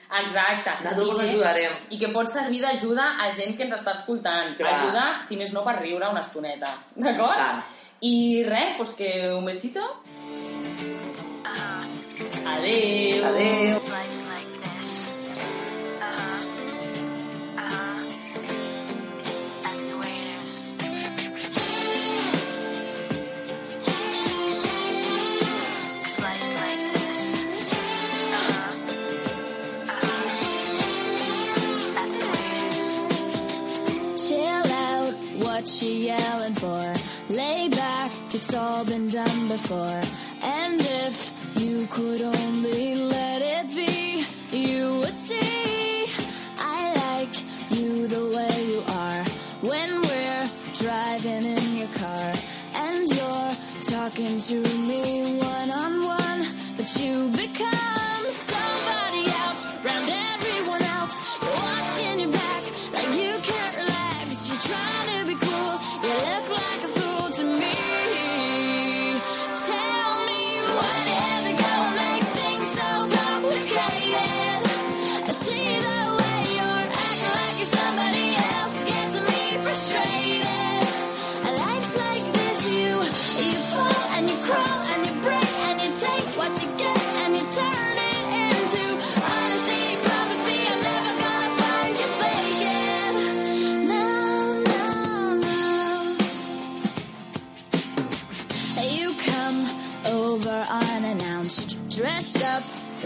Exacte. Nosaltres us ajudarem. I que pot servir d'ajuda a gent que ens està escoltant. Clar. Ajuda, si més no, per riure una estoneta. D'acord? I res, pues que un besito. Adéu. Adéu. Life's what she yelling for? Lay back, it's all been done before. And if you could only let it be, you would see. I like you the way you are. When we're driving in your car, and you're talking to me one on one, but you become somebody else,